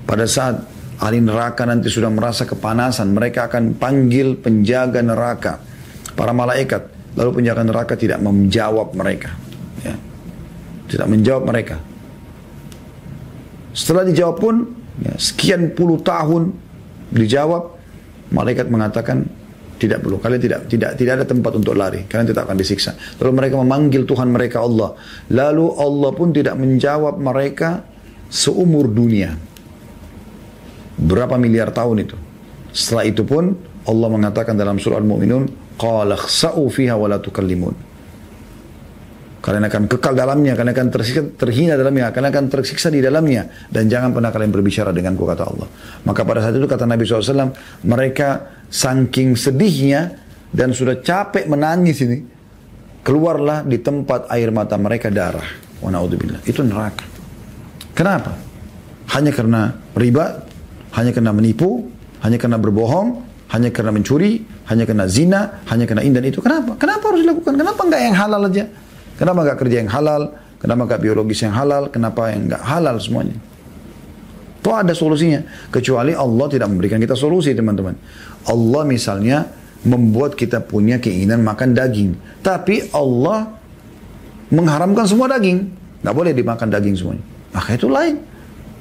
pada saat ahli neraka nanti sudah merasa kepanasan, mereka akan panggil penjaga neraka, para malaikat. Lalu penjaga neraka tidak menjawab mereka. Ya. Tidak menjawab mereka. Setelah dijawab pun, ya, sekian puluh tahun dijawab, malaikat mengatakan tidak perlu. Kalian tidak tidak tidak ada tempat untuk lari. Kalian tidak akan disiksa. Lalu mereka memanggil Tuhan mereka Allah. Lalu Allah pun tidak menjawab mereka seumur dunia. Berapa miliar tahun itu. Setelah itu pun Allah mengatakan dalam surah Al-Mu'minun, "Qala fiha wa la tukallimun." Kalian akan kekal dalamnya, kalian akan tersiksa, terhina dalamnya, kalian akan tersiksa di dalamnya. Dan jangan pernah kalian berbicara denganku, kata Allah. Maka pada saat itu kata Nabi SAW, mereka saking sedihnya dan sudah capek menangis ini, keluarlah di tempat air mata mereka darah. Wa. Itu neraka. Kenapa? Hanya karena riba, hanya karena menipu, hanya karena berbohong, hanya karena mencuri, hanya karena zina, hanya karena indan itu. Kenapa? Kenapa harus dilakukan? Kenapa enggak yang halal aja? Kenapa nggak kerja yang halal? Kenapa nggak biologis yang halal? Kenapa yang nggak halal semuanya? Itu ada solusinya. Kecuali Allah tidak memberikan kita solusi teman-teman. Allah misalnya membuat kita punya keinginan makan daging. Tapi Allah mengharamkan semua daging. Nggak boleh dimakan daging semuanya. Maka itu lain.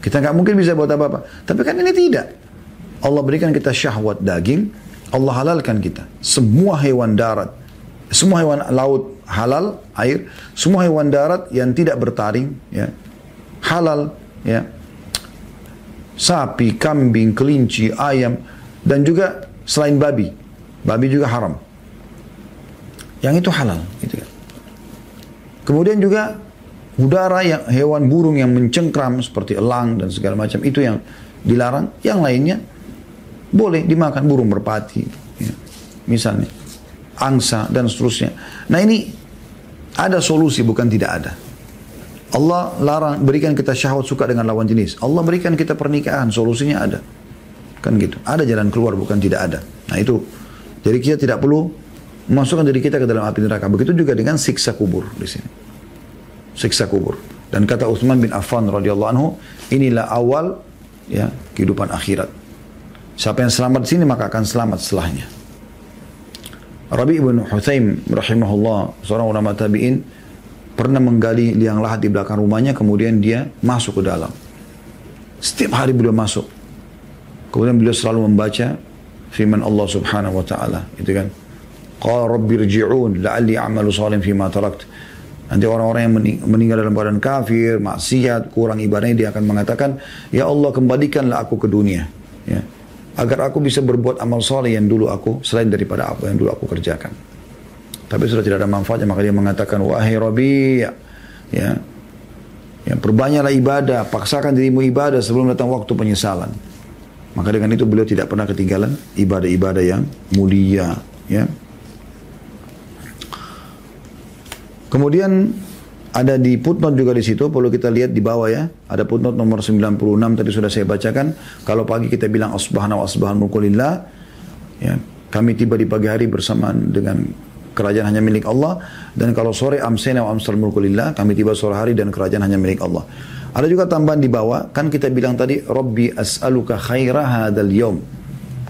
Kita nggak mungkin bisa buat apa-apa. Tapi kan ini tidak. Allah berikan kita syahwat daging. Allah halalkan kita. Semua hewan darat. Semua hewan laut halal air, semua hewan darat yang tidak bertaring ya halal ya. Sapi, kambing, kelinci, ayam dan juga selain babi. Babi juga haram. Yang itu halal gitu kan. Kemudian juga udara yang hewan burung yang mencengkram seperti elang dan segala macam itu yang dilarang. Yang lainnya boleh dimakan burung merpati ya. misalnya angsa dan seterusnya. Nah ini Ada solusi bukan tidak ada. Allah larang berikan kita syahwat suka dengan lawan jenis. Allah berikan kita pernikahan, solusinya ada. Kan gitu. Ada jalan keluar bukan tidak ada. Nah itu. Jadi kita tidak perlu memasukkan diri kita ke dalam api neraka. Begitu juga dengan siksa kubur di sini. Siksa kubur. Dan kata Utsman bin Affan radhiyallahu anhu, inilah awal ya kehidupan akhirat. Siapa yang selamat di sini maka akan selamat setelahnya. Rabi ibn Huthaim rahimahullah, seorang ulama tabi'in, pernah menggali liang lahat di belakang rumahnya, kemudian dia masuk ke dalam. Setiap hari beliau masuk. Kemudian beliau selalu membaca firman Allah subhanahu wa ta'ala. Itu kan. Qala rabbi rji'un la'alli a'malu salim fima tarakt. Nanti orang-orang yang meninggal dalam keadaan kafir, maksiat, kurang ibadahnya, dia akan mengatakan, Ya Allah kembalikanlah aku ke dunia. Ya agar aku bisa berbuat amal soleh yang dulu aku selain daripada apa yang dulu aku kerjakan. Tapi sudah tidak ada manfaatnya maka dia mengatakan wahai Rabbi ya, ya ya perbanyaklah ibadah, paksakan dirimu ibadah sebelum datang waktu penyesalan. Maka dengan itu beliau tidak pernah ketinggalan ibadah-ibadah yang mulia, ya. Kemudian ada di footnote juga di situ, perlu kita lihat di bawah ya. Ada footnote nomor 96 tadi sudah saya bacakan. Kalau pagi kita bilang asbahana wa asbahan mulkulillah, ya, kami tiba di pagi hari bersamaan dengan kerajaan hanya milik Allah. Dan kalau sore amsena wa amsal mulkulillah, kami tiba sore hari dan kerajaan hanya milik Allah. Ada juga tambahan di bawah, kan kita bilang tadi, Rabbi as'aluka khaira hadal yawm.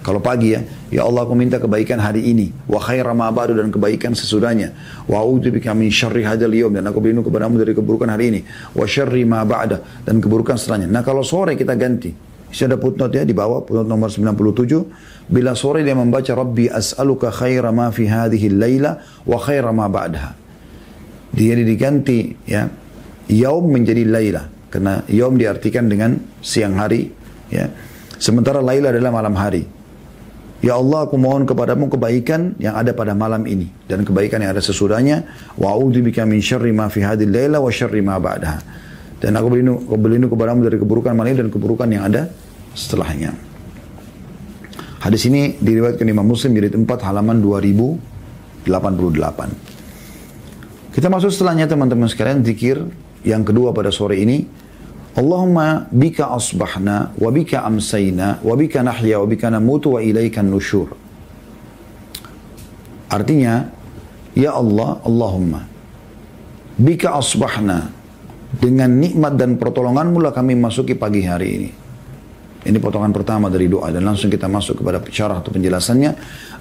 Kalau pagi ya, ya Allah aku minta kebaikan hari ini, wa khaira ma dan kebaikan sesudahnya. Wa a'udzubika min syarri hadzal yawm dan aku berlindung kepadamu dari keburukan hari ini, wa syarri ma ba'da dan keburukan setelahnya. Nah, kalau sore kita ganti. Ini ada footnote ya di bawah footnote nomor 97. Bila sore dia membaca Rabbi as'aluka khaira ma fi hadhihi laila wa khaira ma ba'daha. Dia diganti ya. Yaum menjadi laila karena yaum diartikan dengan siang hari ya. Sementara laila adalah malam hari. Ya Allah aku mohon kepadamu kebaikan yang ada pada malam ini dan kebaikan yang ada sesudahnya wa a'udzubika min syarri ma fi hadhihi laila wa syarri ma ba'daha. Dan aku berlindung, berlindung kepadamu dari keburukan malam ini dan keburukan yang ada setelahnya. Hadis ini diriwayatkan Imam Muslim jadi 4 halaman 2088. Kita masuk setelahnya teman-teman sekalian zikir yang kedua pada sore ini Allahumma bika asbahna wa bika amsayna wa bika nahya wa bika namutu wa ilaikan nusyur. Artinya, Ya Allah, Allahumma, bika asbahna, dengan nikmat dan pertolonganmu lah kami masuki pagi hari ini. Ini potongan pertama dari doa dan langsung kita masuk kepada syarah atau penjelasannya.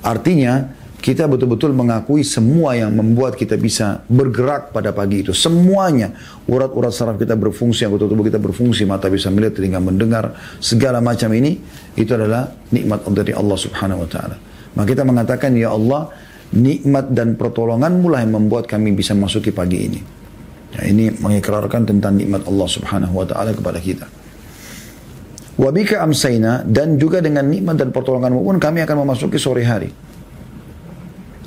Artinya, kita betul-betul mengakui semua yang membuat kita bisa bergerak pada pagi itu. Semuanya. Urat-urat saraf kita berfungsi, anggota tubuh kita berfungsi, mata bisa melihat, telinga mendengar, segala macam ini, itu adalah nikmat dari Allah subhanahu wa ta'ala. Maka kita mengatakan, Ya Allah, nikmat dan pertolonganmu lah yang membuat kami bisa masuki pagi ini. Ya, ini mengikrarkan tentang nikmat Allah subhanahu wa ta'ala kepada kita. Wabika amsayna dan juga dengan nikmat dan pertolonganmu pun kami akan memasuki sore hari.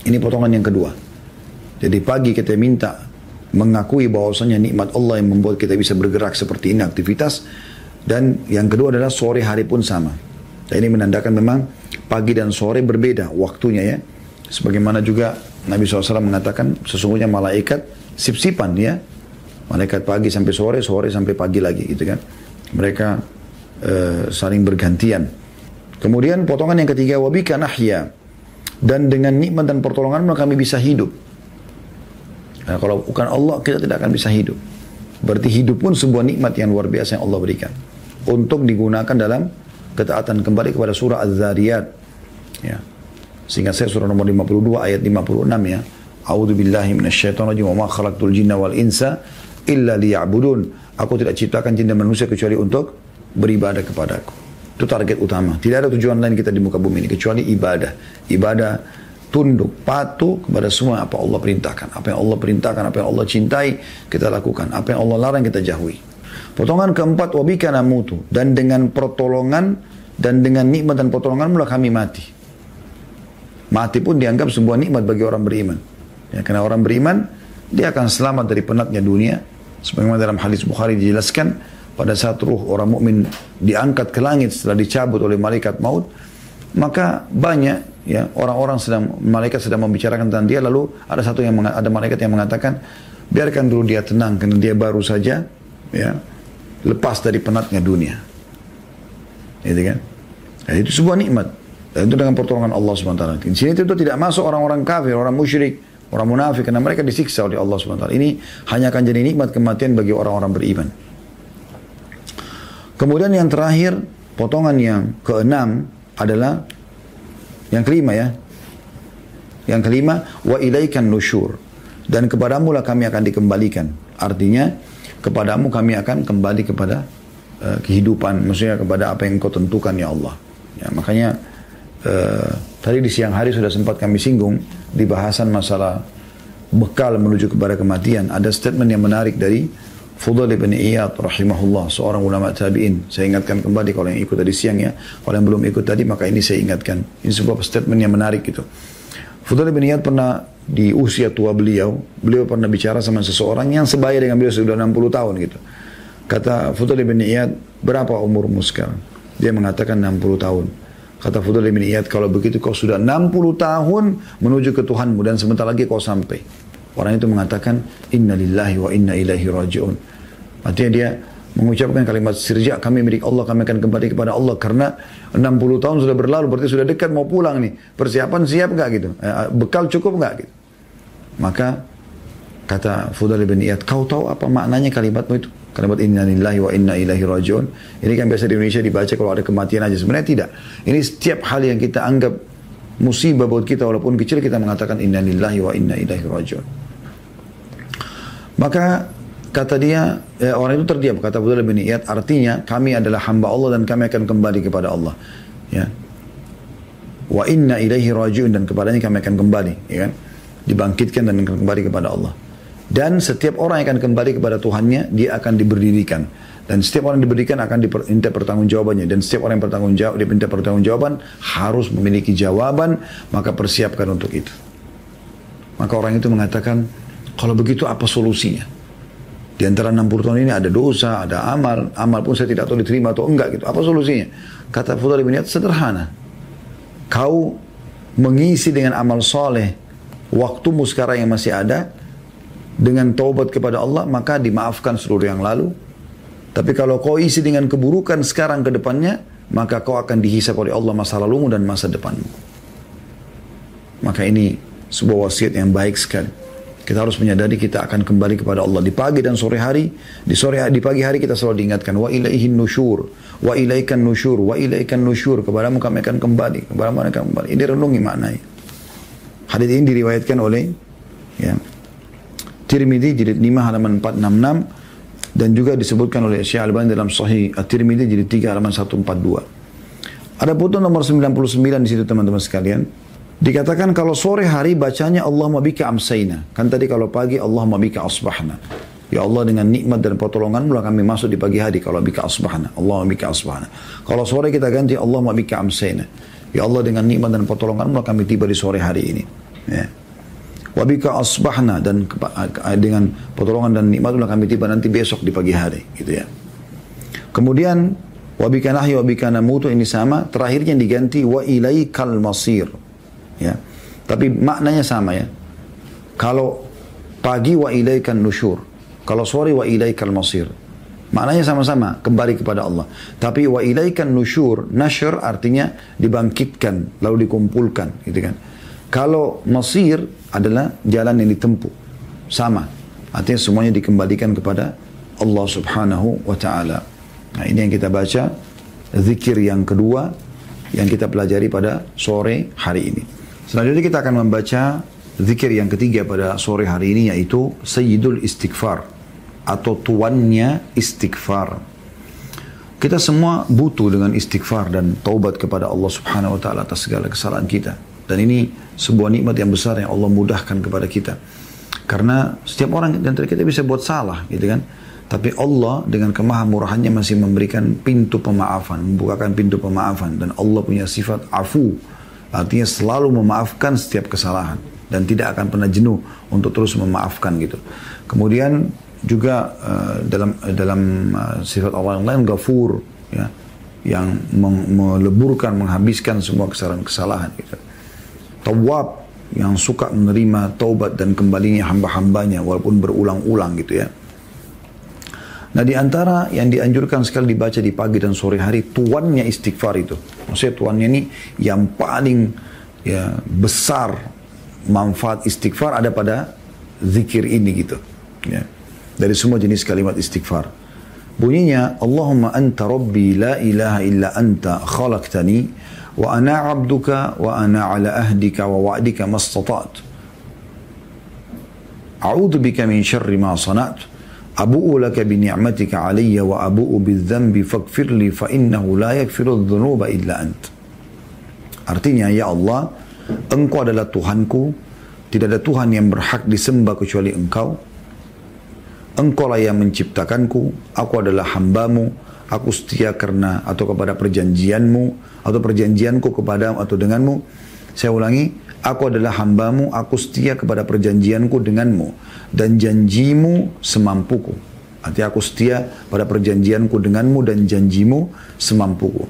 Ini potongan yang kedua. Jadi pagi kita minta mengakui bahwasanya nikmat Allah yang membuat kita bisa bergerak seperti ini aktivitas. Dan yang kedua adalah sore hari pun sama. Dan ini menandakan memang pagi dan sore berbeda waktunya ya. Sebagaimana juga Nabi SAW mengatakan sesungguhnya malaikat sip-sipan ya. Malaikat pagi sampai sore, sore sampai pagi lagi gitu kan. Mereka uh, saling bergantian. Kemudian potongan yang ketiga wabika nahya dan dengan nikmat dan pertolongan kami bisa hidup. Nah, kalau bukan Allah kita tidak akan bisa hidup. Berarti hidup pun sebuah nikmat yang luar biasa yang Allah berikan untuk digunakan dalam ketaatan kembali kepada surah Az-Zariyat. Ya. Sehingga saya surah nomor 52 ayat 56 ya. A'udzu billahi minasyaitonir rajim wa khalaqtul jinna wal insa illa liya'budun. Aku tidak ciptakan jin dan manusia kecuali untuk beribadah kepadaku. Itu target utama. Tidak ada tujuan lain kita di muka bumi ini kecuali ibadah. Ibadah tunduk, patuh kepada semua apa Allah perintahkan. Apa yang Allah perintahkan, apa yang Allah cintai, kita lakukan. Apa yang Allah larang, kita jauhi. Potongan keempat, wabika namutu. Dan dengan pertolongan dan dengan nikmat dan pertolongan mulai kami mati. Mati pun dianggap sebuah nikmat bagi orang beriman. Ya, karena orang beriman, dia akan selamat dari penatnya dunia. Sebagaimana dalam hadis Bukhari dijelaskan, pada saat ruh orang mukmin diangkat ke langit setelah dicabut oleh malaikat maut, maka banyak ya orang-orang sedang malaikat sedang membicarakan tentang dia lalu ada satu yang ada malaikat yang mengatakan biarkan dulu dia tenang karena dia baru saja ya lepas dari penatnya dunia. Gitu kan? Nah, itu sebuah nikmat. Dan itu dengan pertolongan Allah SWT. Di sini itu tidak masuk orang-orang kafir, orang musyrik, orang munafik karena mereka disiksa oleh Allah SWT. Ini hanya akan jadi nikmat kematian bagi orang-orang beriman. Kemudian yang terakhir, potongan yang keenam adalah yang kelima ya. Yang kelima, wa ilaikan nusyur. Dan kepadamu lah kami akan dikembalikan. Artinya, kepadamu kami akan kembali kepada uh, kehidupan. Maksudnya kepada apa yang kau tentukan ya Allah. Ya, makanya uh, tadi di siang hari sudah sempat kami singgung di bahasan masalah bekal menuju kepada kematian. Ada statement yang menarik dari Fudal ibn Iyad rahimahullah, seorang ulama tabi'in. Saya ingatkan kembali kalau yang ikut tadi siang ya. Kalau yang belum ikut tadi maka ini saya ingatkan. Ini sebuah statement yang menarik gitu. Fudal ibn Iyad pernah di usia tua beliau, beliau pernah bicara sama seseorang yang sebaya dengan beliau sudah 60 tahun gitu. Kata Fudal ibn Iyad, berapa umurmu sekarang? Dia mengatakan 60 tahun. Kata Fudal ibn Iyad, kalau begitu kau sudah 60 tahun menuju ke Tuhanmu dan sebentar lagi kau sampai. Orang itu mengatakan inna lillahi wa inna ilaihi raji'un. Artinya dia mengucapkan kalimat sirja kami milik Allah kami akan kembali kepada Allah karena 60 tahun sudah berlalu berarti sudah dekat mau pulang nih. Persiapan siap nggak gitu? Eh, bekal cukup nggak gitu? Maka kata Fudal bin Iyad kau tahu apa maknanya kalimatmu itu? Kalimat inna lillahi wa inna ilaihi rajiun. Ini kan biasa di Indonesia dibaca kalau ada kematian aja. Sebenarnya tidak. Ini setiap hal yang kita anggap musibah buat kita walaupun kecil kita mengatakan inna lillahi wa inna ilaihi rajiun maka kata dia, eh, orang itu terdiam. Kata Abdullah bin Iyad, artinya kami adalah hamba Allah dan kami akan kembali kepada Allah. Ya. Wa inna ilaihi rajiun dan kepadanya kami akan kembali. Ya kan? Dibangkitkan dan kembali kepada Allah. Dan setiap orang yang akan kembali kepada Tuhannya, dia akan diberdirikan. Dan setiap orang yang diberikan akan diminta pertanggungjawabannya. Dan setiap orang yang bertanggung jawab, diminta pertanggungjawaban harus memiliki jawaban, maka persiapkan untuk itu. Maka orang itu mengatakan, kalau begitu apa solusinya? Di antara 60 tahun ini ada dosa, ada amal. Amal pun saya tidak tahu diterima atau enggak gitu. Apa solusinya? Kata Fudhal bin sederhana. Kau mengisi dengan amal soleh waktumu sekarang yang masih ada dengan taubat kepada Allah maka dimaafkan seluruh yang lalu. Tapi kalau kau isi dengan keburukan sekarang ke depannya maka kau akan dihisap oleh Allah masa lalumu dan masa depanmu. Maka ini sebuah wasiat yang baik sekali. Kita harus menyadari kita akan kembali kepada Allah di pagi dan sore hari. Di sore di pagi hari kita selalu diingatkan wa ilaihin nusyur, wa ilaikan nusyur, wa ilaikan nusyur. Kepadamu kami akan kembali, kepadamu kami akan kembali. Ini renungi maknanya. Hadis ini diriwayatkan oleh ya, Tirmidzi jilid 5 halaman 466 dan juga disebutkan oleh Syekh Albani dalam Sahih At-Tirmidzi jilid 3 halaman 142. Ada foto nomor 99 di situ teman-teman sekalian. Dikatakan kalau sore hari bacanya Allah mabika amsayna. Kan tadi kalau pagi Allah mabika asbahna. Ya Allah dengan nikmat dan pertolongan mulai kami masuk di pagi hari kalau bika asbahna. Allah mabika asbahna. Kalau sore kita ganti Allah mabika amsayna. Ya Allah dengan nikmat dan pertolongan mulai kami tiba di sore hari ini. Ya. Wabika asbahna dan dengan pertolongan dan nikmat mulai kami tiba nanti besok di pagi hari gitu ya. Kemudian wabika nahyi wabika namutu ini sama terakhirnya diganti wa ilaikal masir Ya. Tapi maknanya sama ya. Kalau pagi wa ilaikan nusyur. Kalau sore wa ilaikal masir. Maknanya sama-sama, kembali kepada Allah. Tapi wa ilaikan nusyur, nasyur artinya dibangkitkan, lalu dikumpulkan, gitu kan. Kalau masir adalah jalan yang ditempuh. Sama. Artinya semuanya dikembalikan kepada Allah subhanahu wa ta'ala. Nah ini yang kita baca, zikir yang kedua, yang kita pelajari pada sore hari ini. Selanjutnya kita akan membaca zikir yang ketiga pada sore hari ini yaitu Sayyidul Istighfar atau tuannya istighfar. Kita semua butuh dengan istighfar dan taubat kepada Allah Subhanahu wa taala atas segala kesalahan kita. Dan ini sebuah nikmat yang besar yang Allah mudahkan kepada kita. Karena setiap orang dan kita bisa buat salah gitu kan. Tapi Allah dengan kemahamurahannya masih memberikan pintu pemaafan, membukakan pintu pemaafan dan Allah punya sifat afu, Artinya selalu memaafkan setiap kesalahan dan tidak akan pernah jenuh untuk terus memaafkan gitu. Kemudian juga uh, dalam dalam uh, sifat Allah yang lain gafur ya yang meleburkan, menghabiskan semua kesalahan-kesalahan. Gitu. Tawab yang suka menerima taubat dan kembalinya hamba-hambanya walaupun berulang-ulang gitu ya. Nah di antara yang dianjurkan sekali dibaca di pagi dan sore hari tuannya istighfar itu. Maksudnya tuannya ini yang paling ya besar manfaat istighfar ada pada zikir ini gitu. Ya. Dari semua jenis kalimat istighfar. Bunyinya Allahumma anta rabbi la ilaha illa anta khalaqtani wa ana abduka wa ana ala ahdika wa wa'dika mastata'at. A'udhu bika min syarri ma sanat. Abu'u laka bi ni'matika alayya wa abu'u bi dhanbi faghfir li fa innahu la yaghfiru dhunuba illa ant. Artinya ya Allah, engkau adalah Tuhanku, tidak ada Tuhan yang berhak disembah kecuali engkau. Engkaulah yang menciptakanku, aku adalah hambamu, aku setia karena atau kepada perjanjianmu, atau perjanjianku kepada atau denganmu. Saya ulangi, aku adalah hambamu, aku setia kepada perjanjianku denganmu, dan janjimu semampuku. Artinya aku setia pada perjanjianku denganmu dan janjimu semampuku.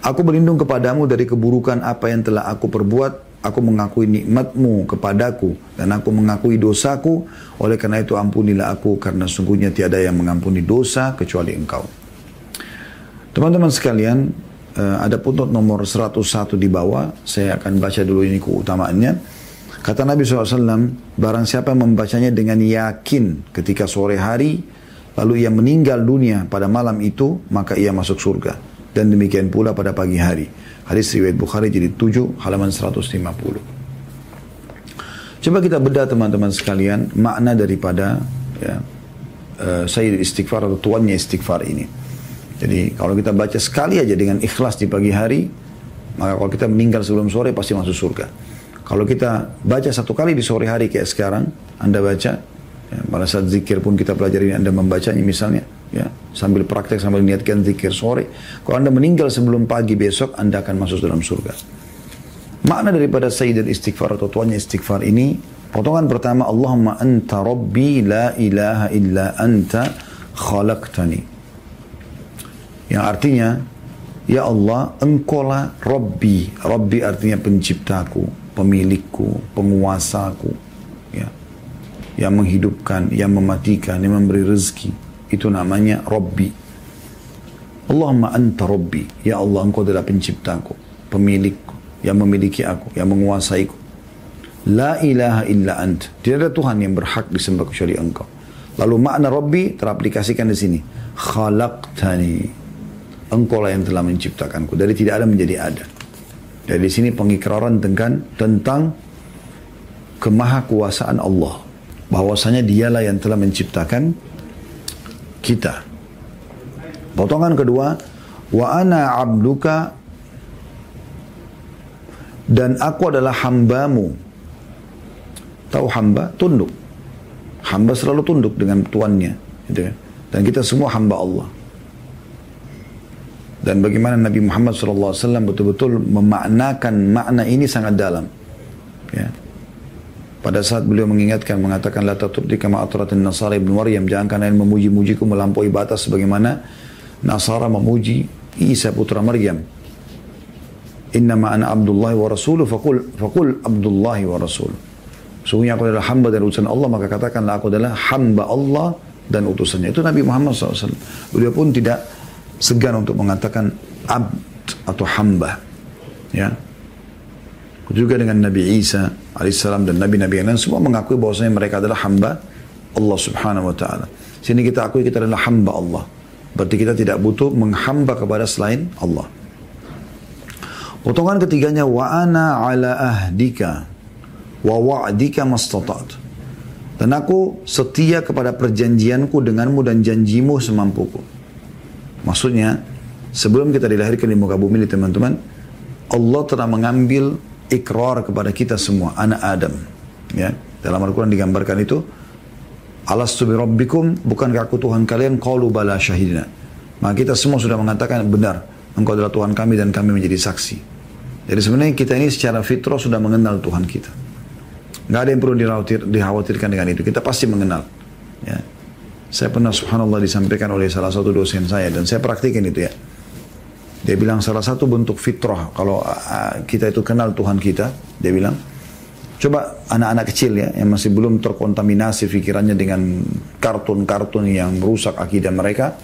Aku berlindung kepadamu dari keburukan apa yang telah aku perbuat Aku mengakui nikmatmu kepadaku dan aku mengakui dosaku. Oleh karena itu ampunilah aku karena sungguhnya tiada yang mengampuni dosa kecuali engkau. Teman-teman sekalian, eh, ada putut nomor 101 di bawah. Saya akan baca dulu ini keutamaannya. Kata Nabi SAW, barang siapa membacanya dengan yakin ketika sore hari, lalu ia meninggal dunia pada malam itu, maka ia masuk surga. Dan demikian pula pada pagi hari. Hadis riwayat Bukhari jadi 7 halaman 150. Coba kita bedah teman-teman sekalian makna daripada ya, uh, Sayyid istighfar atau tuannya istighfar ini. Jadi kalau kita baca sekali aja dengan ikhlas di pagi hari, maka kalau kita meninggal sebelum sore pasti masuk surga. Kalau kita baca satu kali di sore hari kayak sekarang, Anda baca, ya, pada saat zikir pun kita pelajari Anda membacanya misalnya, ya sambil praktek sambil niatkan zikir sore. Kalau anda meninggal sebelum pagi besok anda akan masuk dalam surga. Makna daripada sayyidul istighfar atau tuannya istighfar ini potongan pertama Allahumma anta rabbi la ilaha illa anta khalaqtani yang artinya ya Allah engkaulah rabbi rabbi artinya penciptaku pemilikku penguasaku ya yang menghidupkan yang mematikan yang memberi rezeki itu namanya Rabbi. Allahumma anta Rabbi. Ya Allah engkau adalah penciptaku, pemilikku, yang memiliki aku, yang menguasaiku. La ilaha illa ant. Tidak ada Tuhan yang berhak disembah kecuali engkau. Lalu makna Rabbi teraplikasikan di sini. Khalaqtani. Engkau lah yang telah menciptakanku. Dari tidak ada menjadi ada. Dari sini pengikraran tentang, tentang kemahakuasaan Allah. Bahwasanya dialah yang telah menciptakan kita. Potongan kedua, wa ana abduka dan aku adalah hambamu. Tahu hamba? Tunduk. Hamba selalu tunduk dengan tuannya. Gitu kan? Dan kita semua hamba Allah. Dan bagaimana Nabi Muhammad SAW betul-betul memaknakan makna ini sangat dalam. Ya. Pada saat beliau mengingatkan, mengatakan, La taturdi kama aturatin Nasara ibn Maryam. Jangan kalian memuji-mujiku melampaui batas sebagaimana Nasara memuji Isa putra Maryam. Innama ana abdullahi wa rasuluh fakul, fakul abdullahi wa rasul. Sungguhnya aku adalah hamba dan utusan Allah, maka katakanlah aku adalah hamba Allah dan utusannya. Itu Nabi Muhammad SAW. Beliau pun tidak segan untuk mengatakan abd atau hamba. Ya, juga dengan Nabi Isa alaihissalam dan nabi-nabi yang lain semua mengakui bahwasanya mereka adalah hamba Allah subhanahu wa ta'ala. Sini kita akui kita adalah hamba Allah. Berarti kita tidak butuh menghamba kepada selain Allah. Potongan ketiganya wa ana ala ahdika wa wa'dika mastatat. Dan aku setia kepada perjanjianku denganmu dan janjimu semampuku. Maksudnya, sebelum kita dilahirkan di muka bumi ini teman-teman, Allah telah mengambil ikrar kepada kita semua, anak Adam. Ya, dalam Al-Quran digambarkan itu, Alastu bi rabbikum, bukankah aku Tuhan kalian? Qalu bala syahidina. Maka kita semua sudah mengatakan benar, engkau adalah Tuhan kami dan kami menjadi saksi. Jadi sebenarnya kita ini secara fitrah sudah mengenal Tuhan kita. Nggak ada yang perlu dikhawatirkan dengan itu. Kita pasti mengenal. Ya. Saya pernah subhanallah disampaikan oleh salah satu dosen saya dan saya praktikin itu ya. Dia bilang salah satu bentuk fitrah kalau kita itu kenal Tuhan kita, dia bilang coba anak-anak kecil ya yang masih belum terkontaminasi pikirannya dengan kartun-kartun yang merusak akidah mereka,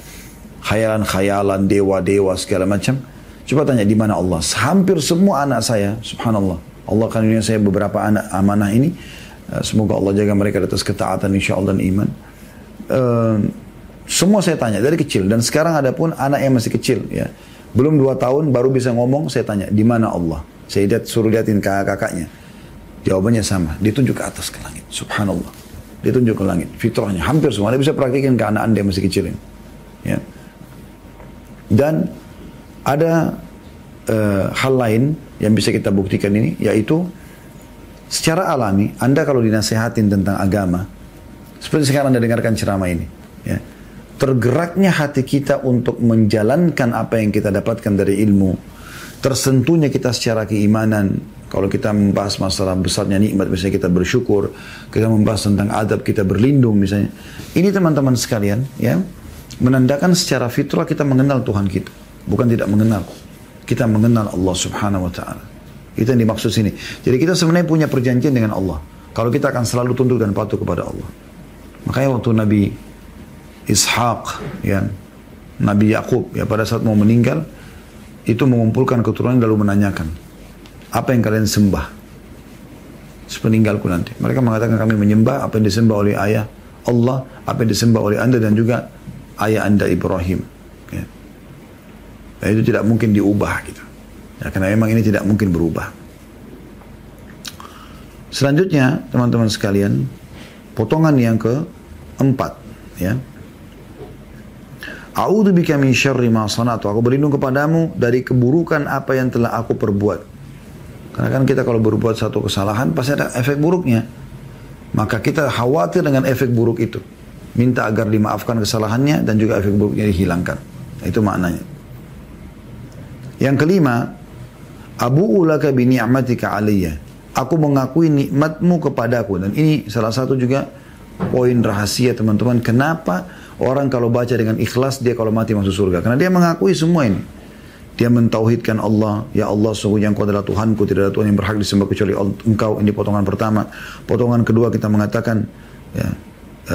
khayalan-khayalan dewa-dewa segala macam. Coba tanya di mana Allah. Hampir semua anak saya, subhanallah. Allah kan saya beberapa anak amanah ini. Semoga Allah jaga mereka atas ketaatan insya Allah dan iman. Uh, semua saya tanya dari kecil dan sekarang ada pun anak yang masih kecil ya belum dua tahun baru bisa ngomong, saya tanya, di mana Allah? Saya lihat, suruh liatin kakak-kakaknya. Jawabannya sama, ditunjuk ke atas ke langit. Subhanallah. Ditunjuk ke langit. Fitrahnya hampir semua. Anda bisa praktikin ke anak anda yang masih kecil ini. Ya. Dan ada uh, hal lain yang bisa kita buktikan ini, yaitu secara alami, Anda kalau dinasehatin tentang agama, seperti sekarang Anda dengarkan ceramah ini, ya, tergeraknya hati kita untuk menjalankan apa yang kita dapatkan dari ilmu, tersentuhnya kita secara keimanan, kalau kita membahas masalah besarnya nikmat, misalnya kita bersyukur, kita membahas tentang adab, kita berlindung misalnya. Ini teman-teman sekalian, ya, menandakan secara fitrah kita mengenal Tuhan kita, bukan tidak mengenal. Kita mengenal Allah Subhanahu wa taala. Itu yang dimaksud sini. Jadi kita sebenarnya punya perjanjian dengan Allah. Kalau kita akan selalu tunduk dan patuh kepada Allah. Makanya waktu Nabi Ishak ya Nabi Yakub ya pada saat mau meninggal itu mengumpulkan keturunan lalu menanyakan apa yang kalian sembah sepeninggalku nanti? Mereka mengatakan kami menyembah apa yang disembah oleh ayah Allah apa yang disembah oleh anda dan juga ayah anda Ibrahim. Ya. dan itu tidak mungkin diubah gitu. Ya, karena memang ini tidak mungkin berubah. Selanjutnya teman-teman sekalian potongan yang keempat ya A'udzu bika min syarri ma sanatu. Aku berlindung kepadamu dari keburukan apa yang telah aku perbuat. Karena kan kita kalau berbuat satu kesalahan pasti ada efek buruknya. Maka kita khawatir dengan efek buruk itu. Minta agar dimaafkan kesalahannya dan juga efek buruknya dihilangkan. Itu maknanya. Yang kelima, Abu ulaka bi ni'matika aliyya. Aku mengakui nikmatmu kepadaku dan ini salah satu juga poin rahasia teman-teman kenapa Orang kalau baca dengan ikhlas, dia kalau mati masuk surga. Karena dia mengakui semua ini. Dia mentauhidkan Allah, ya Allah sungguhnya engkau adalah Tuhanku, tidak ada Tuhan yang berhak disembah kecuali engkau. Ini potongan pertama. Potongan kedua kita mengatakan, ya,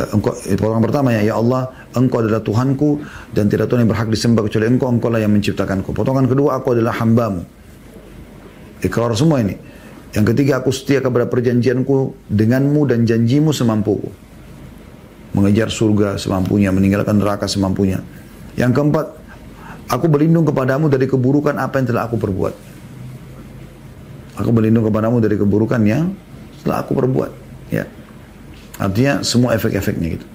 eh, engkau, eh, potongan pertama ya, ya Allah, engkau adalah Tuhanku dan tidak Tuhan yang berhak disembah kecuali engkau, engkau lah yang menciptakanku. Potongan kedua, aku adalah hambamu. Ikrar semua ini. Yang ketiga, aku setia kepada perjanjianku denganmu dan janjimu semampuku mengejar surga semampunya, meninggalkan neraka semampunya. Yang keempat, aku berlindung kepadamu dari keburukan apa yang telah aku perbuat. Aku berlindung kepadamu dari keburukan yang telah aku perbuat. Ya. Artinya semua efek-efeknya gitu.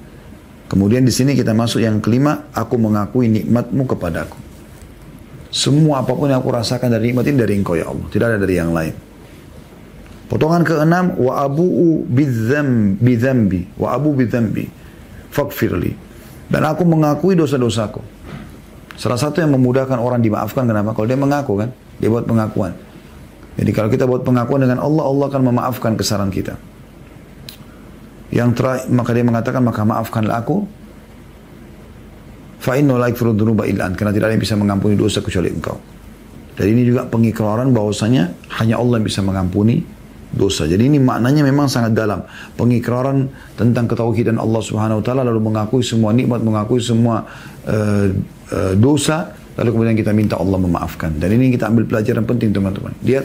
Kemudian di sini kita masuk yang kelima, aku mengakui nikmatmu kepadaku. Semua apa pun yang aku rasakan dari nikmat ini dari engkau ya Allah. Tidak ada dari yang lain. Potongan keenam, wa abu'u bidzambi, wa abu bidzambi fakfirli. Dan aku mengakui dosa-dosaku. Salah satu yang memudahkan orang dimaafkan kenapa? Kalau dia mengaku kan, dia buat pengakuan. Jadi kalau kita buat pengakuan dengan Allah, Allah akan memaafkan kesalahan kita. Yang terakhir, maka dia mengatakan, maka maafkanlah aku. Fa'innu la ilan. Karena tidak ada yang bisa mengampuni dosa kecuali engkau. Dan ini juga pengikraran bahwasanya hanya Allah yang bisa mengampuni dosa. Jadi ini maknanya memang sangat dalam. Pengikraran tentang ketauhidan Allah Subhanahu wa taala lalu mengakui semua nikmat, mengakui semua uh, uh, dosa, lalu kemudian kita minta Allah memaafkan. Dan ini kita ambil pelajaran penting teman-teman. Lihat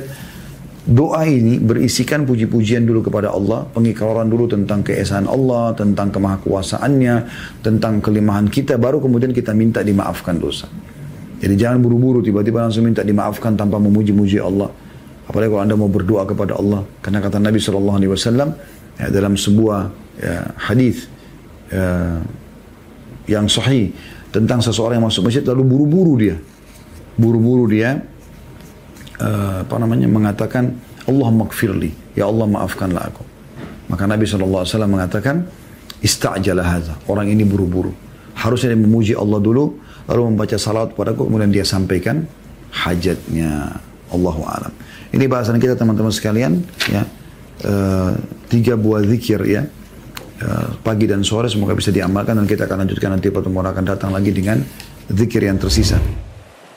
doa ini berisikan puji-pujian dulu kepada Allah, pengikraran dulu tentang keesaan Allah, tentang kemahakuasaannya, tentang kelimahan kita, baru kemudian kita minta dimaafkan dosa. Jadi jangan buru-buru tiba-tiba langsung minta dimaafkan tanpa memuji-muji Allah. Apalagi kalau anda mau berdoa kepada Allah. Karena kata Nabi Shallallahu Alaihi Wasallam ya, dalam sebuah ya, hadis ya, yang sahih tentang seseorang yang masuk masjid lalu buru-buru dia, buru-buru dia uh, apa namanya mengatakan Allah makfirli, ya Allah maafkanlah aku. Maka Nabi Shallallahu Alaihi Wasallam mengatakan istajalah hadza. Orang ini buru-buru. Harusnya dia memuji Allah dulu, lalu membaca salat padaku, kemudian dia sampaikan hajatnya. Allahu alam. Ini bahasan kita teman-teman sekalian ya. Uh, tiga buah zikir ya. Uh, pagi dan sore semoga bisa diamalkan dan kita akan lanjutkan nanti pertemuan akan datang lagi dengan zikir yang tersisa.